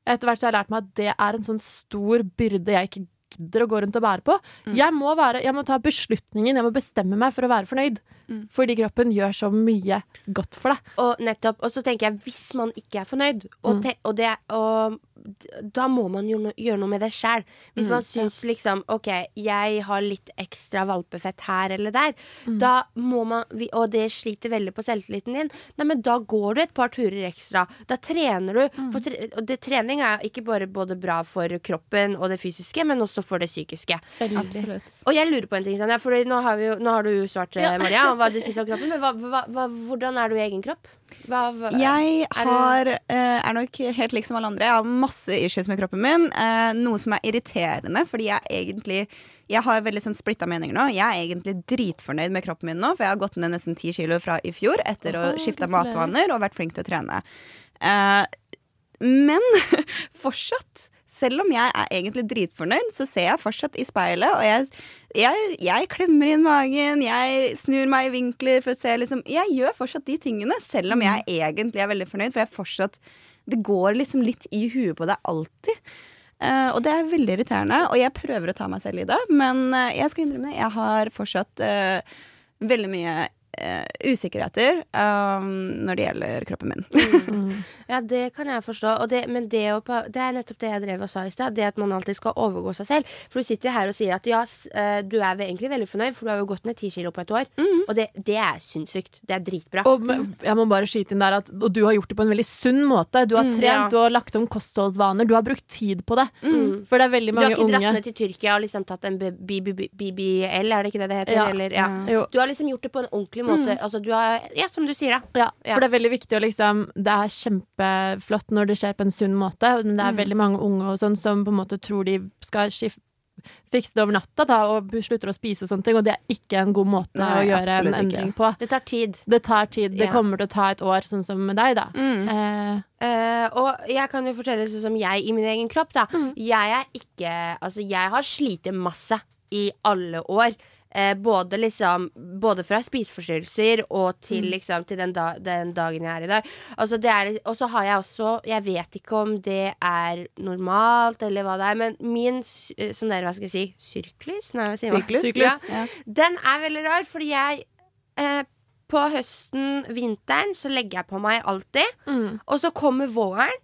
Etter hvert så har jeg lært meg at det er en sånn stor byrde jeg ikke gidder å gå rundt og bære på. Jeg, må være, jeg må ta beslutningen, jeg må bestemme meg for å være fornøyd. Fordi kroppen gjør så mye godt for deg.
Og nettopp, og så tenker jeg, hvis man ikke er fornøyd, og, te, og, det, og da må man jo no, gjøre noe med det sjæl. Hvis man syns liksom OK, jeg har litt ekstra valpefett her eller der, da må man Og det sliter veldig på selvtilliten din. Nei, men da går du et par turer ekstra. Da trener du. For tre, og det, trening er ikke bare både bra for kroppen og det fysiske, men også for det psykiske.
Absolutt.
Og jeg lurer på en ting, Sanja, for nå har, vi jo, nå har du jo svart, ja. Maria, om hva du syns om kroppen. Men hva, hva, hva, hvordan er du i egen kropp?
Jeg
er du-
har, eh, er nok helt lik som alle andre. Jeg har masse issues med kroppen min. eh, noe som er irriterende, fordi jeg egentlig Jeg har veldig sånn splitta meninger nå. Jeg er egentlig dritfornøyd med kroppen min nå, for jeg har gått ned nesten ti kilo fra i fjor etter å skifte matvaner og vært flink til å trene. Eh, men <laughs> fortsatt, selv om jeg er egentlig dritfornøyd, så ser jeg fortsatt i speilet, og jeg, jeg, jeg klemmer inn magen, jeg snur meg i vinkler for å se liksom Jeg gjør fortsatt de tingene, selv om jeg egentlig er veldig fornøyd, for jeg fortsatt Det går liksom litt i huet på deg alltid. Uh, og det er veldig irriterende, og jeg prøver å ta meg selv i det, men uh, jeg skal innrømme jeg har fortsatt uh, veldig mye eh, usikkerheter um, når det gjelder kroppen min. <laughs>
Ja, det kan jeg forstå. Og det, men det, å, det er nettopp det jeg drev og sa i stad. Det at man alltid skal overgå seg selv. For du sitter her og sier at ja, eh, du er egentlig veldig fornøyd, for du har jo gått ned ti kilo på et år. Og det, det er sinnssykt. Det er dritbra.
Og jeg må bare skyte inn der at Og du har gjort det på en veldig sunn måte. Du har trent,
ja.
du har lagt om kostholdsvaner, du har brukt tid på det. For det er veldig mange unge
Du har ikke dratt
unge
ned til Tyrkia og liksom tatt en BBL, er det ikke det det heter?
Ja.
Eller, ja. Du har liksom gjort det på en ordentlig måte. Altså, du har, ja, som du sier, da.
Ja,
Ja.
for det er veldig viktig å liksom Det er kjempeflott når det skjer på en sunn måte, men det er veldig mange unge og sånn som på en måte tror de skal skifte fikse det over natta da, og slutter å spise og sånne ting, og det er ikke en god måte
Nei,
å gjøre en
endring ikke.
på.
Det tar tid.
Det tar tid. Det
Ja.
kommer til å ta et år, sånn som med deg, da. Eh,
Eh, og jeg kan jo fortelle sånn som jeg i min egen kropp, da. Jeg er ikke Altså, jeg har slitt masse i alle år. Eh, både liksom Både fra spiseforstyrrelser og til liksom Til den, da, den dagen jeg er i dag. Altså det er Og så har jeg også Jeg vet ikke om det er normalt, eller hva det er, men min eh, sånn der, hva skal jeg si Syrklus? Nei, hva sier man?
Syklus?
Ja.
Ja.
Den er veldig rar, fordi jeg eh, På høsten, vinteren, så legger jeg på meg alltid.
mm.
Og så kommer våren,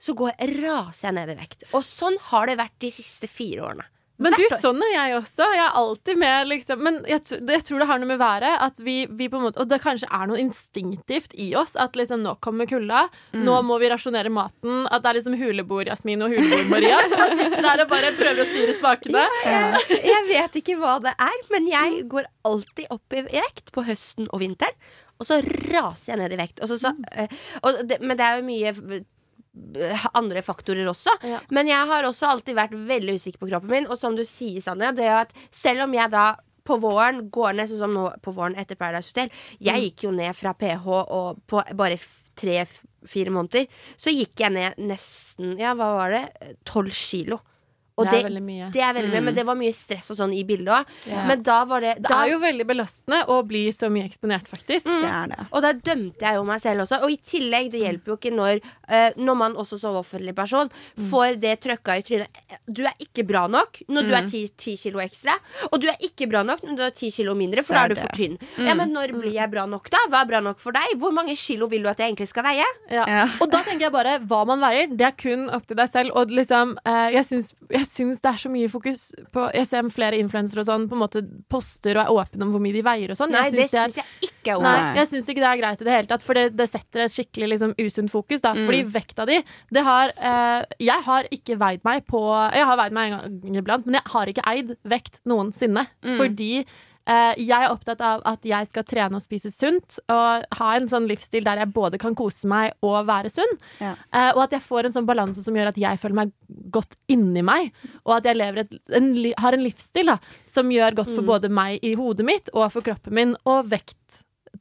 så går, raser jeg ned i vekt. Og sånn har det vært de siste fire årene.
Men du, sånn er jeg også. Jeg er alltid med, liksom. Men jeg, jeg tror det har noe med været at vi, vi på en måte Og det kanskje er noe instinktivt i oss. At liksom nå kommer kulda, nå må vi rasjonere maten. At det er liksom huleboer-Jasmin og huleboer-Maria som <laughs> sitter der og bare prøver å styre spakene.
Jeg vet ikke hva det er, men jeg går alltid opp i vekt på høsten og vinteren. Og så raser jeg ned i vekt. Og så, så, eh, og det, men det er jo mye andre faktorer også.
Ja.
Men jeg har også alltid vært veldig usikker på kroppen min. Og som du sier, Sanja, det at selv om jeg da på våren går ned, sånn som nå på våren etter Paradise Hotel Jeg gikk jo ned fra PH og på bare tre-fire måneder. Så gikk jeg ned nesten Ja, hva var det? Tolv kilo. Og
Det er veldig mye.
det er veldig mye, men det var mye stress og sånn i bildet òg.
Yeah.
Men da var det,
Det er jo veldig belastende å bli så mye eksponert, faktisk.
Det er det.
Og da dømte jeg jo meg selv også. Og i tillegg, det hjelper jo ikke når uh, Når man også som offentlig person får det trøkka i trynet. Du er ikke bra nok når du er ti, ti kilo ekstra. Og du er ikke bra nok når du er ti kilo mindre, for da
er
er du for tynn. Ja, Men når blir jeg bra nok, da? Hva er bra nok for deg? Hvor mange kilo vil du at jeg egentlig skal veie?
Ja.
Ja.
Og da tenker jeg bare hva man veier, det er kun opp til deg selv. Og liksom, uh, jeg, syns, jeg syns det er så mye fokus på Jeg ser flere influensere og sånn på en måte poster og er åpne om hvor mye de veier og sånn.
Nei,
Jeg
det
syns
jeg ikke er
Nei, jeg syns ikke det er greit i det hele tatt, for det, det setter et skikkelig liksom, usunt fokus. Da. Fordi vekta di det har, eh, Jeg har ikke veid meg på Jeg har veid meg en gang iblant, men jeg har ikke eid vekt noensinne. Fordi eh, jeg er opptatt av at jeg skal trene og spise sunt, og ha en sånn livsstil der jeg både kan kose meg og være sunn.
Ja.
Eh, og at jeg får en sånn balanse som gjør at jeg føler meg godt inni meg, og at jeg lever et, en, har en livsstil da, som gjør godt for både meg i hodet mitt og for kroppen min, og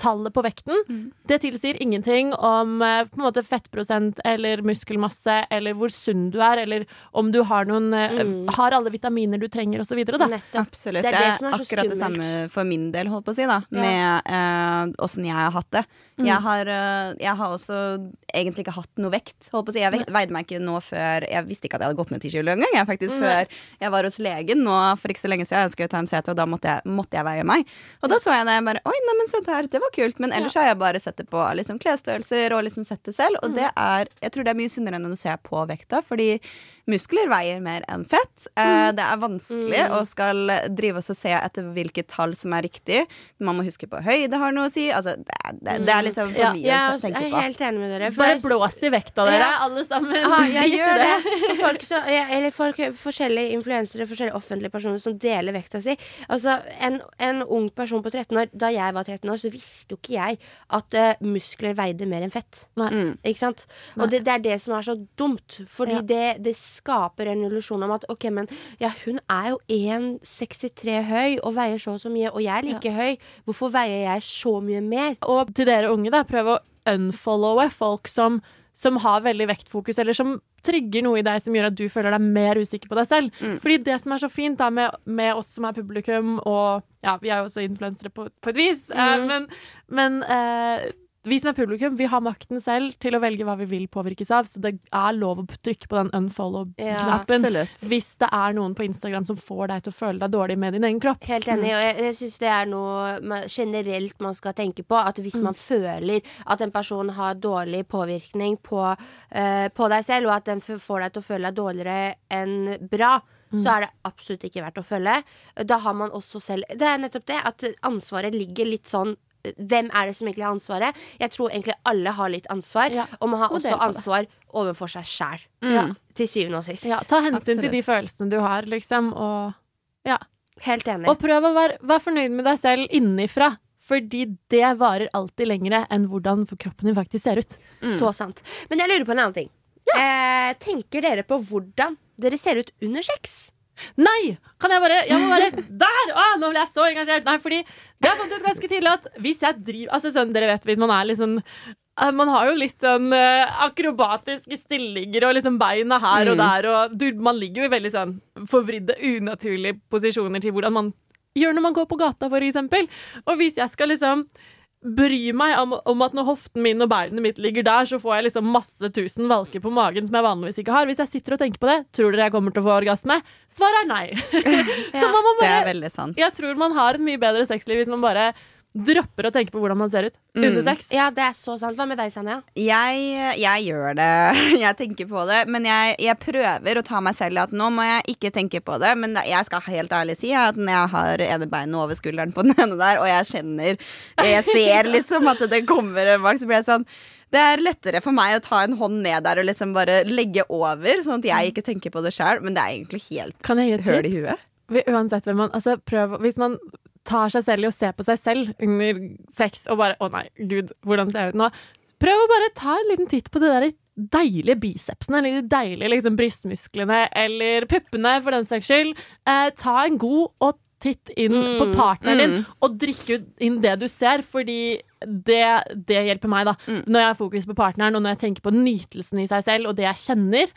tallet på vekten,
Mm.
det tilsier ingenting om eh, på en måte fettprosent eller muskelmasse eller hvor sunn du er, eller om du har noen eh,
Mm.
Har alle vitaminer du trenger, og så videre,
Absolutt.
Det
Det
er det som er
akkurat det samme for min del, holdt på å si, da. Med eh, åssen jeg har hatt det.
Mm.
Jeg, har, eh, jeg har også egentlig ikke hatt noe vekt. Holdt på å si. Jeg veide meg ikke nå før Jeg visste ikke at jeg hadde gått ned 10 kilo engang. Faktisk, før jeg var hos legen nå for ikke så lenge siden. Jeg skulle ta en CT, og da måtte jeg, måtte jeg veie meg. Og da så jeg det. Jeg bare Oi, neimen se der, det var kult. Men ellers har jeg bare sett det på liksom, klesstørrelser og liksom sett det selv. Og det er Jeg tror det er mye sunnere enn å se på vekta, fordi muskler veier mer enn fett. Mm. det er vanskelig å skal drive oss og se etter hvilket tall som er riktig. Man må huske på høyde har noe å si. Altså, det, det, det er liksom for
Ja,
mye
Jeg
å tenke på.
jeg er helt enig med dere. for
Bare
jeg-
blås i vekta, dere,
Ja.
alle sammen.
Ja, jeg gjør det. For folk, så, ja, eller folk, forskjellige influensere, forskjellige offentlige personer som deler vekta si. Altså, en, en ung person på 13 år Da jeg var 13 år, så visste jo ikke jeg at uh, muskler veide mer enn fett.
Nei.
Mm.
Ikke sant?
Nei.
Og det, det er det som er så dumt. Fordi
Ja.
det, det skaper en illusjon om at OK, men ja, hun er jo 1,63 høy og veier så og så mye, og jeg er like høy. Hvorfor veier jeg så mye mer?
Og til dere unge, da, prøv å unfollowe folk som, som har veldig vektfokus, eller som trigger noe i deg som gjør at du føler deg mer usikker på deg selv. Fordi det som er så fint da med, med oss som er publikum, og ja, vi er jo også influensere på, på et vis, eh, men, men eh, vi som er publikum, vi har makten selv til å velge hva vi vil påvirkes av, så det er lov å trykke på den unfollow-knappen.
ja,
hvis det er noen på Instagram som får deg til å føle deg dårlig med din egen kropp.
Helt enig. Og jeg, jeg syns det er noe man, generelt man skal tenke på. At hvis man føler at en person har dårlig påvirkning på, uh, på deg selv, og at den får deg til å føle deg dårligere enn bra, så er det absolutt ikke verdt å følge. Da har man også selv Det er nettopp det, at ansvaret ligger litt sånn hvem er det som egentlig har ansvaret? Jeg tror egentlig alle har litt ansvar,
Ja,
og man har
og
også ansvar overfor seg sjæl.
Ja.
Til syvende og sist.
Ja, ta hensyn til de følelsene du har, liksom, og ja.
Helt enig.
Og prøv å være, være fornøyd med deg selv innenfra. Fordi det varer alltid lengre enn hvordan kroppen din faktisk ser ut.
Så sant. Men jeg lurer på en annen ting. Eh, tenker dere på hvordan dere ser ut under sex?
Nei! Kan jeg bare Jeg må bare Der! Å, nå ble jeg så engasjert. Nei, fordi det har fant ut ganske tidlig at hvis jeg driver Altså sånn, dere vet, hvis man er eh, man har jo litt sånn eh, akrobatiske stillinger og liksom beina her og der. Og du, man ligger jo i veldig sånn forvridde, unaturlige posisjoner til hvordan man gjør når man går på gata, for eksempel. Og hvis jeg skal liksom bry meg om, om at når hoften min og beinet mitt ligger der, så får jeg liksom masse tusen valker på magen som jeg vanligvis ikke har. Hvis jeg sitter og tenker på det, tror dere jeg kommer til å få orgasme? Svaret er nei. <laughs> <laughs> så man må
Det er veldig sant.
Jeg tror man har et mye bedre sexliv hvis man bare dropper å tenke på hvordan man ser ut under sex.
Ja, det er så sant. Hva med deg, Sanja?
Jeg, jeg gjør det. <laughs> Jeg tenker på det. Men jeg, jeg prøver å ta meg selv i at nå må jeg ikke tenke på det. Men jeg skal helt ærlig si at når jeg har ene beinet over skulderen på den ene der, og jeg kjenner Jeg ser liksom at det kommer en bak, så blir jeg sånn det er lettere for meg å ta en hånd ned der og liksom bare legge over, sånn at jeg ikke tenker på det sjøl. Men det er egentlig helt
Kan jeg gi et
høl i
tips?
huet.
Uansett hvem man altså prøv, Hvis man tar seg selv i å se på seg selv under sex og bare 'Å nei, gud, hvordan ser jeg ut nå?' Prøv å bare ta en liten titt på de der deilige bicepsene, eller de deilige liksom, brystmusklene, eller puppene, for den saks skyld. Eh, ta en god og titt inn på partneren din, og drikke inn det du ser, fordi det, det hjelper meg, da. Når jeg har fokus på partneren, og når jeg tenker på nytelsen i seg selv, og det jeg kjenner,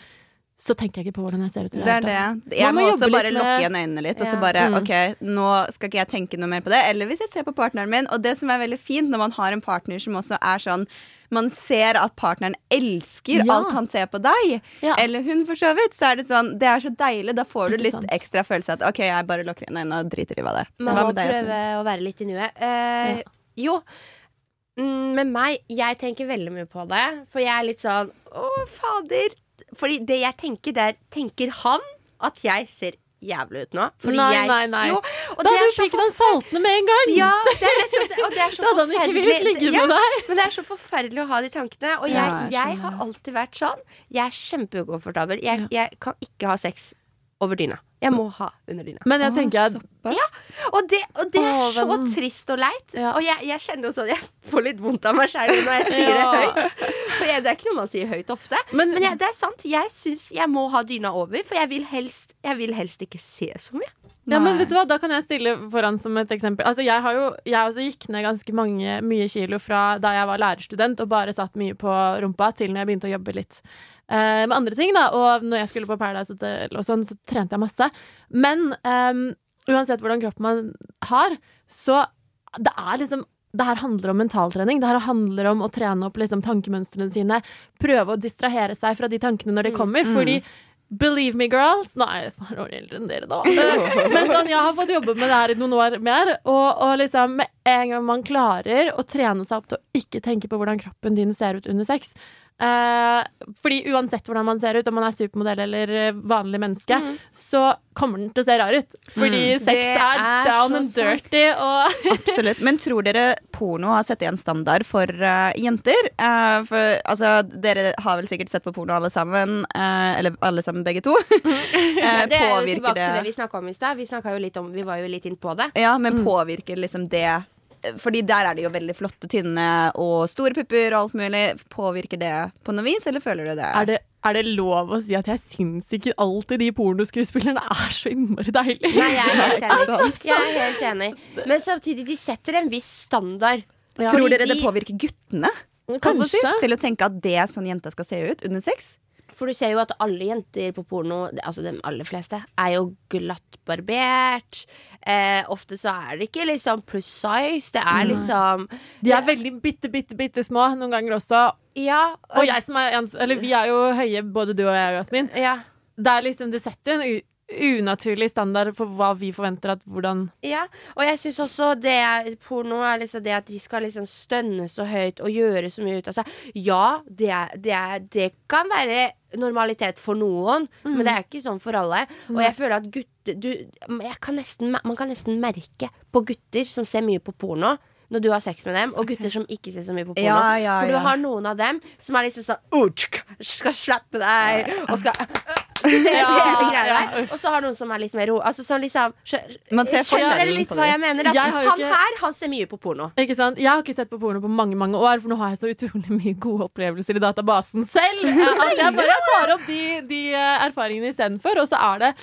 så tenker jeg ikke på hvordan jeg ser ut. i
Det er det. Jeg
må
må, også bare lukke igjen øynene litt, og så bare
Mm.
OK, nå skal ikke jeg tenke noe mer på det. Eller hvis jeg ser på partneren min. Og det som er veldig fint når man har en partner som også er sånn man ser at partneren elsker
Ja.
alt han ser på deg,
Ja.
eller hun for så vidt. Så er det sånn, det er så deilig. Da får du litt ekstra følelse av at OK, jeg bare lukker igjen øynene og driter i hva det er.
Man
Hva
må
med deg,
prøve å være litt i nuet. Eh, Jo. Mm, Med meg Jeg tenker veldig mye på det. For jeg er litt sånn Å, fader. Fordi det jeg tenker, det er Tenker han at jeg ser jævlig ut nå? Fordi
Nei,
jeg,
nei, nei.
Jo,
Da hadde du fikk den saltende med en gang!
Ja, det er rett det. Og det er så <laughs>
Da hadde han ikke villet ligge
Ja,
med deg.
Men det er så forferdelig å ha de tankene. Og jeg,
Ja, jeg
jeg har alltid vært sånn. Jeg er kjempeukomfortabel. Jeg,
Ja.
jeg kan ikke ha sex over dyna. Jeg må ha under dyna.
Men jeg tenker at
Såpass.
Og det, og det er så trist og leit.
Ja.
Og jeg, jeg kjenner jo sånn Jeg får litt vondt av meg sjæl når jeg sier
Ja.
det høyt. For jeg, det er ikke noe man sier høyt ofte.
Men,
Men jeg, det er sant. Jeg syns jeg må ha dyna over, for jeg vil helst, jeg vil helst ikke se så mye.
Ja, men vet du hva, Da kan jeg stille foran som et eksempel. Altså, Jeg har jo, jeg også gikk ned ganske mange, mye kilo fra da jeg var lærerstudent og bare satt mye på rumpa, til når jeg begynte å jobbe litt med andre ting. da Og når jeg skulle på Paradise Hotel, og sånn, så trente jeg masse. Men um, uansett hvordan kroppen man har, så det er liksom det her handler om mentaltrening. Det her handler om å trene opp liksom, tankemønstrene sine. Prøve å distrahere seg fra de tankene når de kommer. Fordi Believe me, girls Nei, jeg er år eldre enn dere, da. <laughs> Men sånn, jeg har fått jobbe med det her i noen år mer. Og, og liksom, med en gang man klarer å trene seg opp til å ikke tenke på hvordan kroppen din ser ut under sex eh, Fordi uansett hvordan man ser ut, om man er supermodell eller eh, vanlig menneske, så kommer den til å se rar ut. Fordi sex er,
er
down and dirty og <laughs>
Absolutt. Men tror dere porno har satt igjen standard for uh, jenter? Uh, for altså, dere har vel sikkert sett på porno alle sammen. Uh, eller alle sammen, begge to. <laughs> Eh,
Det er jo tilbake
det
til det vi snakka om i stad. Vi, jo litt om- vi var jo litt inn på det.
Ja, men påvirker liksom det Fordi der er det jo veldig flotte, tynne og store pupper og alt mulig. Påvirker det på noe vis, eller føler du det?
er det, er det lov å si at jeg syns ikke alltid de pornoskuespillerne er så innmari deilige?
Nei, jeg er helt <laughs> enig.
Altså,
Jeg er helt enig. Men samtidig, de setter en viss standard.
Ja.
Tror
dere
dere det påvirker guttene? Kanskje.
Kanskje.
Til å tenke at det er sånn jenta skal se ut under sex?
For du ser jo at alle jenter på porno, altså de aller fleste, er jo glattbarbert. Eh, ofte så er det ikke liksom pluss size. Det er liksom
De er veldig bitte, bitte, bitte små noen ganger også.
Ja.
Og jeg som er eller vi er jo høye, både du og jeg, Jasmin.
ja.
Det er liksom, det setter en unaturlig standard for hva vi forventer at hvordan
Ja, og jeg syns også det er, porno er liksom det at de skal liksom stønne så høyt og gjøre så mye ut av seg. Ja, det, er, det, er, det kan være normalitet for noen, men det er ikke sånn for alle. Og jeg føler at gutter du, kan nesten, Man kan nesten merke på gutter som ser mye på porno. Når du har sex med dem, og gutter som ikke ser så mye på porno.
Ja, ja,
For du har noen av dem som er liksom sånn Skal slappe deg og skal
Ja.
Og så har noen som er litt mer ro. Altså sånn liksom
Man ser forskjellen
litt
på
hva jeg mener? At
Jeg har
han
ikke-
her, han ser mye på porno.
Ikke sant? Jeg har ikke sett på porno på mange mange år, for nå har jeg så utrolig mye gode opplevelser i databasen selv. <laughs> At jeg bare tar opp de, de eh, erfaringene istedenfor. Og så er det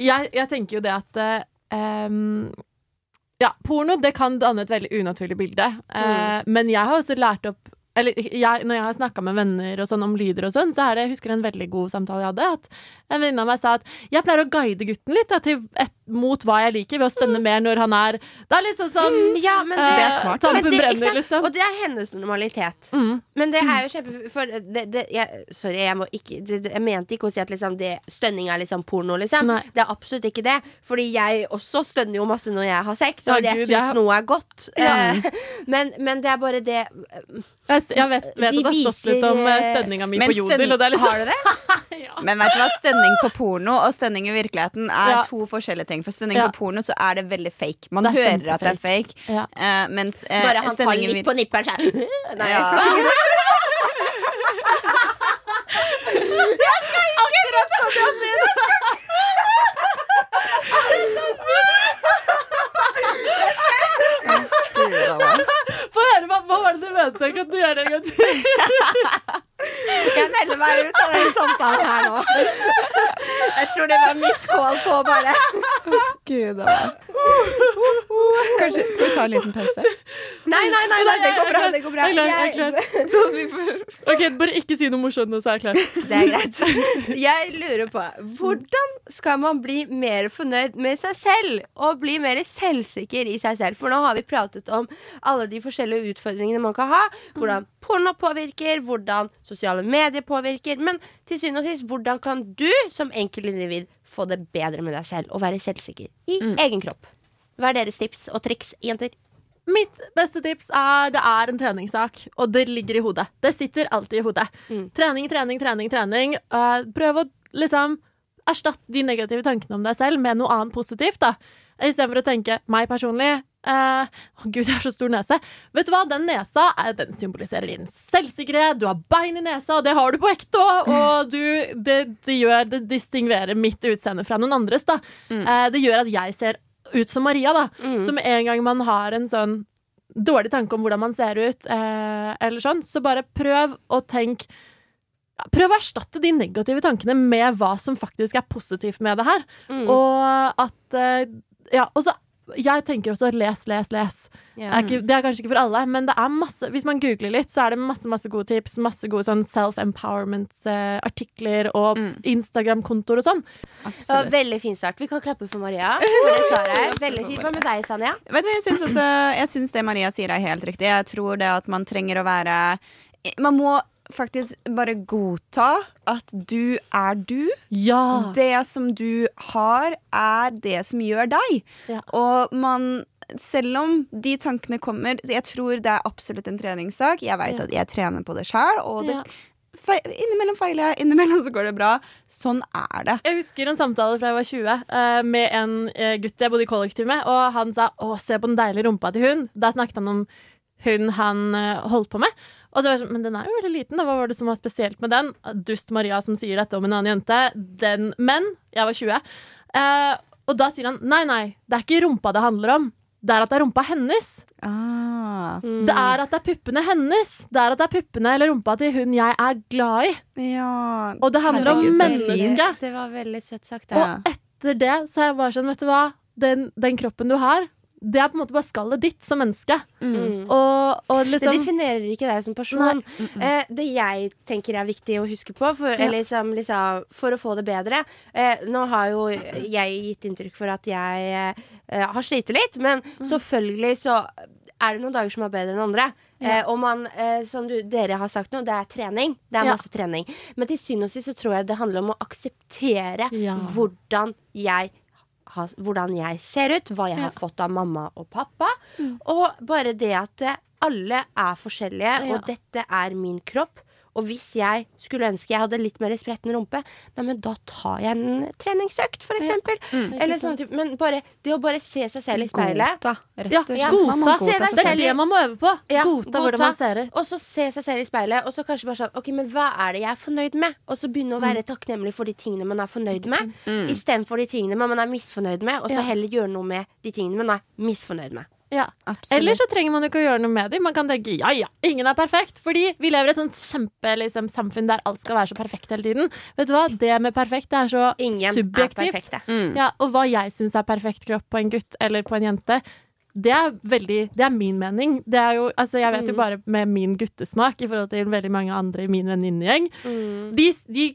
jeg, jeg tenker jo det at em, Ja, porno det kan danne et veldig unaturlig bilde. Eh, Men jeg har også lært opp eller jeg, når jeg har snakka med venner og sånn om lyder og sånn, så er det, jeg husker en veldig god samtale jeg hadde. At en venninne av meg sa at jeg pleier å guide gutten litt da, til et, mot hva jeg liker, ved å stønne mer når han er Det er liksom sånn
Ja, men
eh,
Det er smart.
Men det- ikke
brenner,
sant?
liksom.
Og det er hennes normalitet.
Mm.
Men det er jo kjempe For det, det, jeg, sorry, jeg må ikke det, det, Jeg mente ikke å si at liksom det, stønning er liksom porno, liksom.
Nei.
Det er absolutt ikke det. Fordi jeg også stønner jo masse når jeg har sex, og jeg
Gud,
syns
jeg-
noe er godt.
Ja.
Eh, men, men det er bare det
Jeg, jeg vet, vet
De
at det har stått litt om eh,
eh,
stønninga mi på jodel, og det er liksom
Har du det?
ja. <laughs>
Men vet du hva, stønning på porno og stønning i virkeligheten er
Ja.
to forskjellige ting. For stønning
Ja.
på porno så er det veldig fake. Man
er
hører at det er fake.
Ja.
Uh, mens uh,
Bare han tar litt på nipperen, så er <laughs> Nei, jeg skal ikke
Gud, da, hva?
Få høre, hva var det du mente? Kan du gjøre det en gang til?
Jeg melder meg ut av den samtalen her nå. Jeg tror det var mitt call på bare
Gud, a? Kanskje, Skal vi ta en liten pause?
Nei, nei, nei, nei det går bra. Det går bra.
Jeg er klar, jeg er klar.
Sånn at vi får
Ok, Bare ikke si noe morsomt nå, så er jeg klar.
Det er greit. Jeg lurer på hvordan skal man bli mer fornøyd med seg selv? Og bli mer selvsikker i seg selv? For nå har vi pratet om alle de forskjellige utfordringene man kan ha. Hvordan porno påvirker, hvordan sosiale medier påvirker. Men til syvende og sist, hvordan kan du som enkeltindivid få det bedre med deg selv og være selvsikker i egen kropp? Hva er deres tips og triks, jenter?
Mitt beste tips er det er en treningssak, og det ligger i hodet. Det sitter alltid i hodet.
Mm.
Trening, trening, trening, trening. Eh, prøv å liksom erstatte de negative tankene om deg selv med noe annet positivt. da Istedenfor å tenke meg personlig eh, Å gud, jeg har så stor nese. Vet du hva, den nesa eh, den symboliserer din selvsikkerhet. Du har bein i nesa, og det har du på ekte òg. Og du, det, det gjør Det distingverer mitt utseende fra noen andres. da Eh, Det gjør at jeg ser ut som Maria, da. Så med en gang man har en sånn dårlig tanke om hvordan man ser ut, uh, eller sånn, så bare prøv å tenke Prøv å erstatte de negative tankene med hva som faktisk er positivt med det her.
Mm.
Og at Ja, og så jeg tenker også les, les, les.
Yeah.
Er ikke, det er kanskje ikke for alle, men det er masse, hvis man googler litt, så er det masse masse gode tips. Masse gode sånn self-empowerment-artikler og
Mm.
Instagram-kontoer og sånn.
Det var veldig fin start. Vi kan klappe for Maria. For det svaret. <laughs> Veldig fint. Hva med deg, Sanja?
Vet du hva, jeg syns også Jeg syns det Maria sier, er helt riktig. Jeg tror det at man trenger å være Man må faktisk bare godta at du er du.
Ja!
Det som du har, er det som gjør deg.
Ja.
Og man selv om de tankene kommer Jeg tror det er absolutt en treningssak. Jeg vet
Ja.
at jeg trener på det sjøl, og det, innimellom feiler jeg, innimellom så går det bra. Sånn er det.
Jeg husker en samtale fra jeg var 20 eh, med en eh, gutt jeg bodde i kollektiv med, og han sa 'Å, se på den deilige rumpa til hun'. Da snakket han om hun han eh, holdt på med. Og det var sånn, Men den er jo veldig liten, da. Hva var det som var spesielt med den? Dust Maria som sier dette om en annen jente. Den, men jeg var 20. Eh, og da sier han nei, nei, det er ikke rumpa det handler om. Det er at det er rumpa hennes.
Ah,
Det er at det er puppene hennes. Det er at det er puppene eller rumpa til hun jeg er glad i.
ja.
Og det handler om
Herregud,
mennesket.
Det var veldig søtt sagt.
Ja.
Og etter det så er jeg bare sånn, vet du hva Den, den kroppen du har, det er på en måte bare skallet ditt som menneske.
Mm.
Og, og
Det
liksom
definerer ikke deg som person. Eh, det jeg tenker er viktig å huske på for, ja. liksom, liksom, for å få det bedre eh, Nå har jo jeg gitt inntrykk for at jeg eh, har slitt litt, men selvfølgelig så er det noen dager som er bedre enn andre. Eh, og man, eh, som du, dere har sagt nå, det er trening. Det er
Ja.
masse trening. Men til syvende og sist så tror jeg det handler om å akseptere
Ja.
hvordan jeg har, hvordan jeg ser ut, hva jeg har fått av mamma og pappa. Og bare det at alle er forskjellige, og dette er min kropp. Og hvis jeg skulle ønske jeg hadde litt mer spretten rumpe, nei, men da tar jeg en treningsøkt, for eksempel. Eller sånn type. Men bare, det å bare se seg selv i speilet.
Godta, rett og slett.
ja,
godta.
Se
godta
Det er det man må øve på.
Ja,
godta
godta.
hvordan man ser ut.
Og så se seg selv i speilet, og så kanskje bare sånn OK, men hva er det jeg er fornøyd med? Og så begynne å være takknemlig for de tingene man er fornøyd med,
Mm.
istedenfor de tingene man er misfornøyd med, og så heller gjøre noe med de tingene man er misfornøyd med.
Ja. Eller så trenger man jo ikke å gjøre noe med dem. Man kan tenke ja ja, ingen er perfekt. Fordi vi lever i et sånt kjempe liksom, der alt skal være så perfekt hele tiden. Vet du hva, Det med perfekt det er så
Ingen
subjektivt.
er.
Mm.
Ja, og hva jeg syns er perfekt kropp på en gutt eller på en jente, det er veldig Det er min mening. Det er jo, altså jeg vet jo bare med min guttesmak i forhold til veldig mange andre i min venninnegjeng.
Mm.
De, de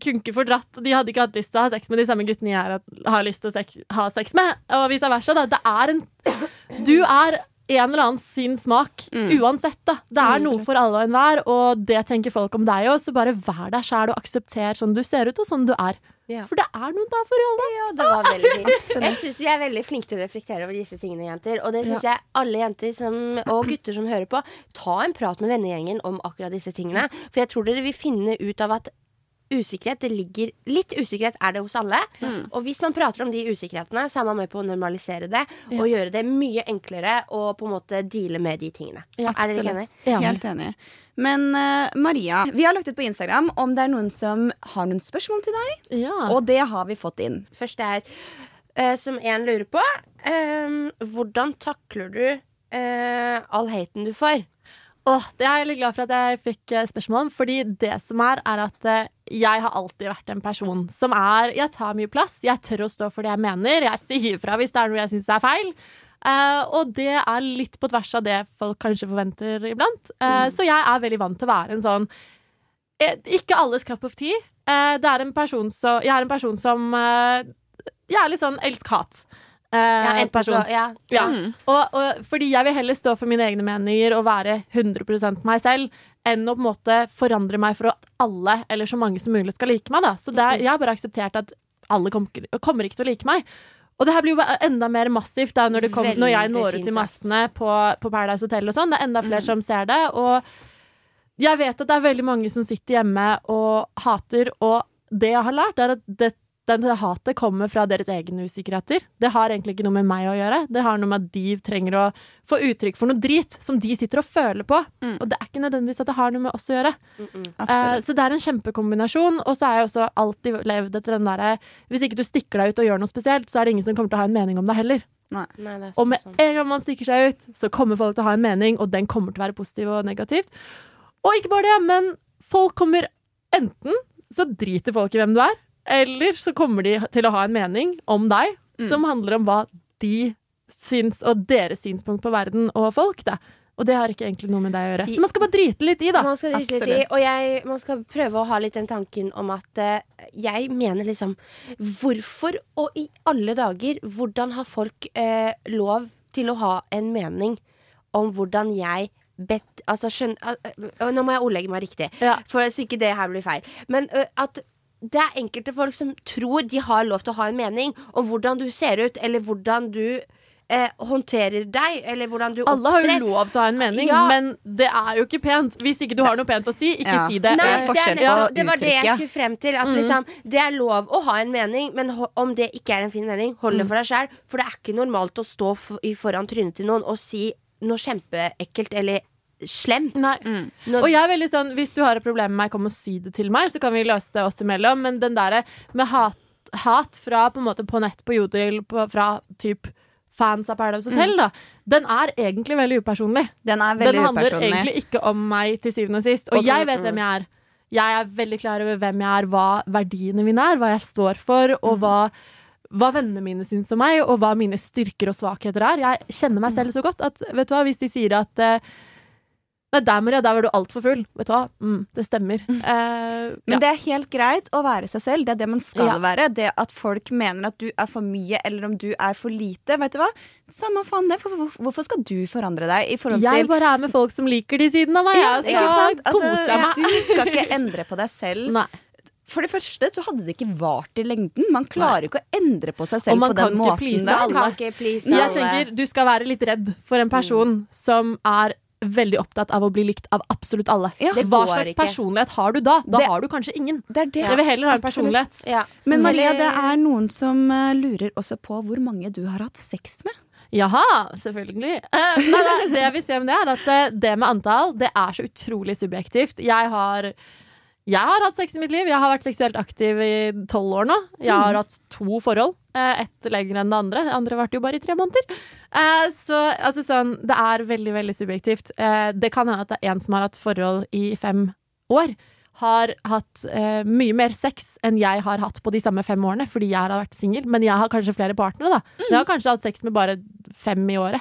kunne ikke fordratt De hadde ikke hatt lyst til å ha sex med de samme guttene jeg har, har lyst til å sex, ha sex med, og vice versa. Da. Det er en Du er en eller annen sin smak,
Mm.
uansett. da Det er noe for alle og enhver, og det tenker folk om deg òg. Så bare vær deg sjæl og aksepter sånn du ser ut, og sånn du er.
Ja.
For det er noe der for alle.
Ja, det var veldig fint. <laughs> Jeg syns vi er veldig flinke til å reflektere over disse tingene, jenter. Og det syns jeg alle jenter som, og gutter som hører på, ta en prat med vennegjengen om akkurat disse tingene. For jeg tror dere vil finne ut av at usikkerhet, det ligger Litt usikkerhet er det hos alle. Og hvis man prater om de usikkerhetene, så er man med på å normalisere det og gjøre det mye enklere å på en måte deale med de tingene.
Ja,
er dere ikke enig?
Ja.
Helt enig. Men uh, Maria, vi har lagt ut på Instagram om det er noen som har noen spørsmål til deg.
Ja.
Og det har vi fått inn.
Først er, uh, som en lurer på, Uh, hvordan takler du eh, all haten du får?
Åh, det er jeg litt glad for at jeg fikk eh, spørsmål om. Fordi det som er, er at eh, jeg har alltid vært en person som er Jeg tar mye plass. Jeg tør å stå for det jeg mener. Jeg sier fra hvis det er noe jeg syns er feil. Uh, og det er litt på tvers av det folk kanskje forventer iblant. Eh, Så jeg er veldig vant til å være en sånn Ikke alles cup of tea. Uh, det er en person så, jeg er en person som Jeg er litt sånn elsk-hat. Eh,
Ja,
person.
så, ja,
Ja.
Mm.
Og, og fordi jeg vil heller stå for mine egne meninger og være 100 meg selv, enn å på en måte forandre meg for at alle, eller så mange som mulig, skal like meg. da Så det er, jeg har bare akseptert at alle kom, kommer ikke til å like meg. Og det her blir jo enda mer massivt da når, det kom, når jeg når ut
i
massene på, på Paradise Hotel og sånn. Det er enda flere som ser det. Og jeg vet at det er veldig mange som sitter hjemme og hater, og det jeg har lært, er at det, den hatet kommer fra deres egne usikkerheter. Det har egentlig ikke noe med meg å gjøre. Det har noe med at de trenger å få uttrykk for noe drit som de sitter og føler på.
Mm.
Og det er ikke nødvendigvis at det har noe med oss å gjøre.
Mm-mm.
Uh,
så det er en kjempekombinasjon. Og så har jeg også alltid levd etter den derre Hvis ikke du stikker deg ut og gjør noe spesielt, så er det ingen som kommer til å ha en mening om deg heller.
Nei, det er
Og med
sånn.
en gang man stikker seg ut, så kommer folk til å ha en mening, og den kommer til å være positiv og negativ. Og ikke bare det, men folk kommer enten så driter folk i hvem du er, eller så kommer de til å ha en mening om deg som handler om hva de syns, og deres synspunkt på verden og folk. Da. Og det har ikke egentlig noe med deg å gjøre. Så man skal bare drite litt i, da.
Man skal drite litt i, og jeg, man skal prøve å ha litt den tanken om at uh, jeg mener liksom Hvorfor og i alle dager, hvordan har folk uh, lov til å ha en mening om hvordan jeg bet, Altså, skjønn... uh, nå må jeg ordlegge meg riktig,
Ja.
for så ikke det her blir feil. Men eh, at det er enkelte folk som tror de har lov til å ha en mening om hvordan du ser ut, eller hvordan du eh, håndterer deg, eller hvordan du
Alle har jo lov til å ha en mening,
Ja.
men det er jo ikke pent. Hvis ikke du har noe pent å si, ikke
Ja.
si det.
Det er
Nei, det, er,
på
det var det jeg skulle frem til. At
Mm.
liksom, det er lov å ha en mening, men om det ikke er en fin mening, hold
Mm.
det for deg sjæl. For det er ikke normalt å stå i foran trynet til noen og si noe kjempeekkelt eller slemt.
Nei.
Når,
Og jeg er veldig sånn, Hvis du har et problem med meg, kom og si det til meg, så kan vi løse det oss imellom. Men den derre med hat, hat fra på en måte på nett på Jodel, på, fra typ fans av Paradise Hotel, da, den er egentlig veldig upersonlig.
Den er veldig
Den handler
upersonlig.
egentlig ikke om meg til syvende og sist. Og
Også,
jeg vet hvem jeg er. Jeg er veldig klar over hvem jeg er, hva verdiene mine er, hva jeg står for,
Mm.
og hva, hva vennene mine syns om meg, og hva mine styrker og svakheter er. Jeg kjenner meg selv så godt at vet du hva, hvis de sier at eh, Nei, der, Maria, der var du altfor full. Vet du hva? Mm, det stemmer. Eh,
Men
ja.
det er helt greit å være seg selv. Det er det man skal
Ja.
være. Det at folk mener at du er for mye, eller om du er for lite. Vet du hva? Samme faen det. Hvorfor skal du forandre deg i forhold
Jeg
til
bare er med folk som liker de sidene av meg.
ja,
jeg
ikke
skal
sant?
kose meg.
Altså, du skal ikke endre på deg selv.
Nei.
For det første så hadde det ikke vart i lengden. Man klarer ikke å endre på seg selv på den
kan ikke
måten
please
man
alle.
kan ikke please
alle. jeg tenker du skal være litt redd for en person som er veldig opptatt av å bli likt av absolutt alle.
Ja.
Det
Hva slags
ikke.
personlighet har du da? Da
Det-
har du kanskje ingen.
Det er det.
Jeg vil heller ha en personlighet.
ja.
Men Maria, det er noen som eh, lurer også på hvor mange du har hatt sex med.
Jaha, selvfølgelig. Eh, nei, nei, det jeg vil si om det, er at eh, det med antall, det er så utrolig subjektivt. Jeg har jeg har hatt sex i mitt liv. Jeg har vært seksuelt aktiv i tolv år nå. Jeg har hatt to forhold. eh, Ett lenger enn det andre. Det andre varte jo bare i tre måneder. Eh, Så altså sånn, det er veldig, veldig subjektivt. Eh, Det kan hende at det er en som har hatt forhold i fem år. Har hatt eh, mye mer sex enn jeg har hatt på de samme fem årene, fordi jeg har vært singel. Men jeg har kanskje flere partnere, da. Jeg har kanskje hatt sex med bare fem i året.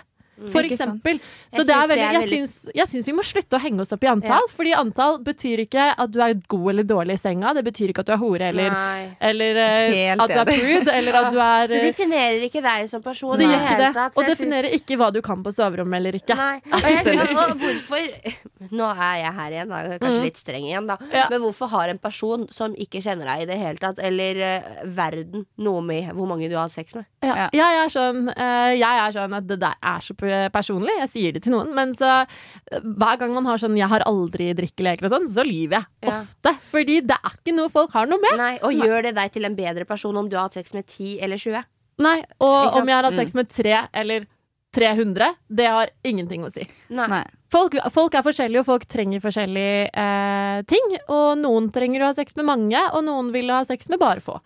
For eksempel. Så
Jeg
det er veldig, jeg, syns, jeg syns vi må slutte å henge oss opp i antall.
Ja.
Fordi antall betyr ikke at du er god eller dårlig i senga. Det betyr ikke at du er hore eller, eller eh, at du er prude, eller at du er
Det
eh,
definerer ikke deg som person.
Det gjør ikke det.
tatt,
Og definerer
syns-
ikke hva du kan på soverommet eller ikke.
Nei. Og, jeg, og hvorfor <laughs> Nå er jeg her igjen, da. Kanskje
Mm.
litt streng igjen, da.
Ja.
Men hvorfor har en person som ikke kjenner deg i det hele tatt, eller uh, verden, noe med hvor mange du har sex med?
Ja. Jeg, er sånn, uh, jeg er sånn at det der er så personlig. Jeg sier det til noen. Men så eh, hver gang man har sånn 'jeg har aldri drikkeleker' og sånn, så lyver jeg
Ja.
ofte. Fordi det er ikke noe folk har noe med.
Nei, Og gjør det deg til en bedre person om du har hatt sex med 10 eller 20?
Nei, Og om jeg har hatt sex med 3 eller 300, det har ingenting å si.
Nei.
Nei.
Folk, folk er forskjellige, og folk trenger forskjellige eh, ting. Og noen trenger å ha sex med mange, og noen vil ha sex med bare få.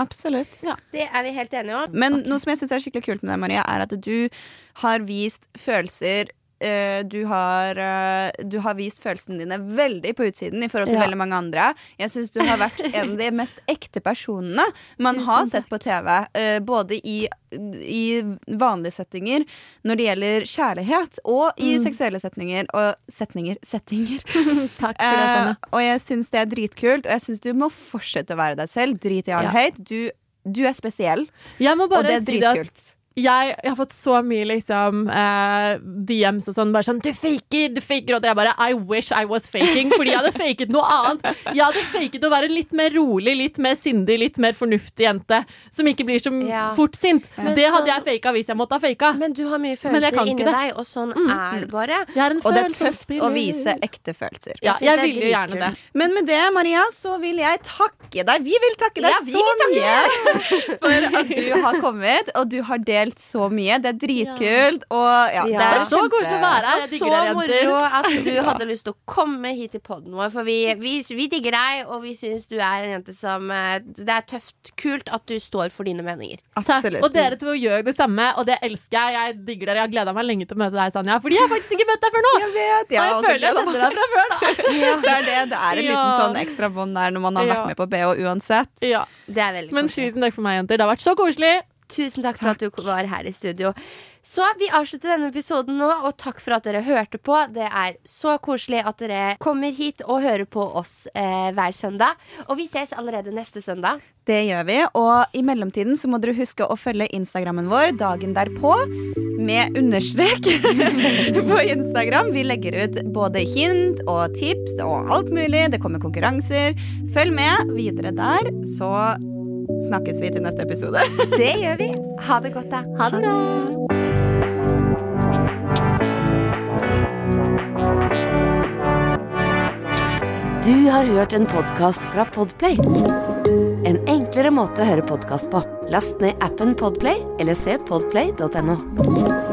Absolutt.
Det er vi helt enige om.
Men noe som jeg syns er skikkelig kult med deg, Maria, er at du har vist følelser du, har, eh, du har vist følelsene dine veldig på utsiden i forhold til
Ja.
veldig mange andre. Jeg syns du har vært <laughs> en av de mest ekte personene man har sett på TV. eh, både i, i vanlige settinger når det gjelder kjærlighet, og i
Mm.
seksuelle setninger. Og setninger settinger. <laughs>
Takk for det,
Eh,
Sanne.
og jeg syns det er dritkult, og jeg syns du må fortsette å være deg selv. Drit i all
Ja.
hate. Du, du er spesiell, og det er
si
dritkult.
Jeg, jeg har fått så mye liksom eh, DMs og sånn. Bare sånn 'Du faker, du faker.' Og det er bare I wish I was faking. Fordi jeg hadde faket noe annet. Jeg hadde faket å være litt mer rolig, litt mer sindig, litt mer fornuftig jente. Som ikke blir så
Ja.
fort sint.
Ja.
Det
så-
hadde jeg faka hvis jeg måtte ha faka.
Men du har mye følelser inni deg, og sånn er det bare.
Jeg er en
Og det er tøft å vise ekte følelser.
Ja,
Jeg
jeg
det er
vil jo gjerne det.
Men med det, Maria, så vil jeg takke deg. Vi vil takke deg
Ja, vi
så mye <laughs> for at du har kommet, og du har delt delt så mye. Det er dritkult. Og ja,
Ja.
det er
Så koselig å være her. Jeg
så
digger
moro
jenter.
at <laughs> du hadde lyst til å komme hit til poden vår. For vi, vi, vi digger deg, og vi syns du er en jente som eh, Det er tøft, kult at du står for dine meninger.
Takk.
Absolutt.
Og dere to gjør det samme, og det elsker jeg. Jeg digger dere. Jeg har gleda meg lenge til å møte deg, Sanja. Fordi jeg har faktisk ikke møtt deg før nå.
Jeg vet,
Og jeg føler jeg kjenner deg fra før, da. <laughs> <laughs>
Det er det. Det er en
Ja.
liten sånn ekstra bånd der når man har
Ja.
vært med på BH uansett.
Ja.
Det er veldig
Men
koselig.
tusen takk for meg, jenter. Det har vært så koselig.
Tusen takk for at du var her i studio. Så vi avslutter denne episoden nå, og takk for at dere hørte på. Det er så koselig at dere kommer hit og hører på oss eh, hver søndag. Og vi ses allerede neste søndag.
Det gjør vi. Og i mellomtiden så må dere huske å følge Instagrammen vår dagen derpå med understrek <laughs> på Instagram. Vi legger ut både hint og tips og alt mulig. Det kommer konkurranser. Følg med videre der, så snakkes vi til neste episode. <laughs>
Det gjør vi. Ha det godt, da.
Ha det bra.
Du har hørt en podkast fra Podplay. En enklere måte å høre podkast på. Last ned appen Podplay eller se podplay.no.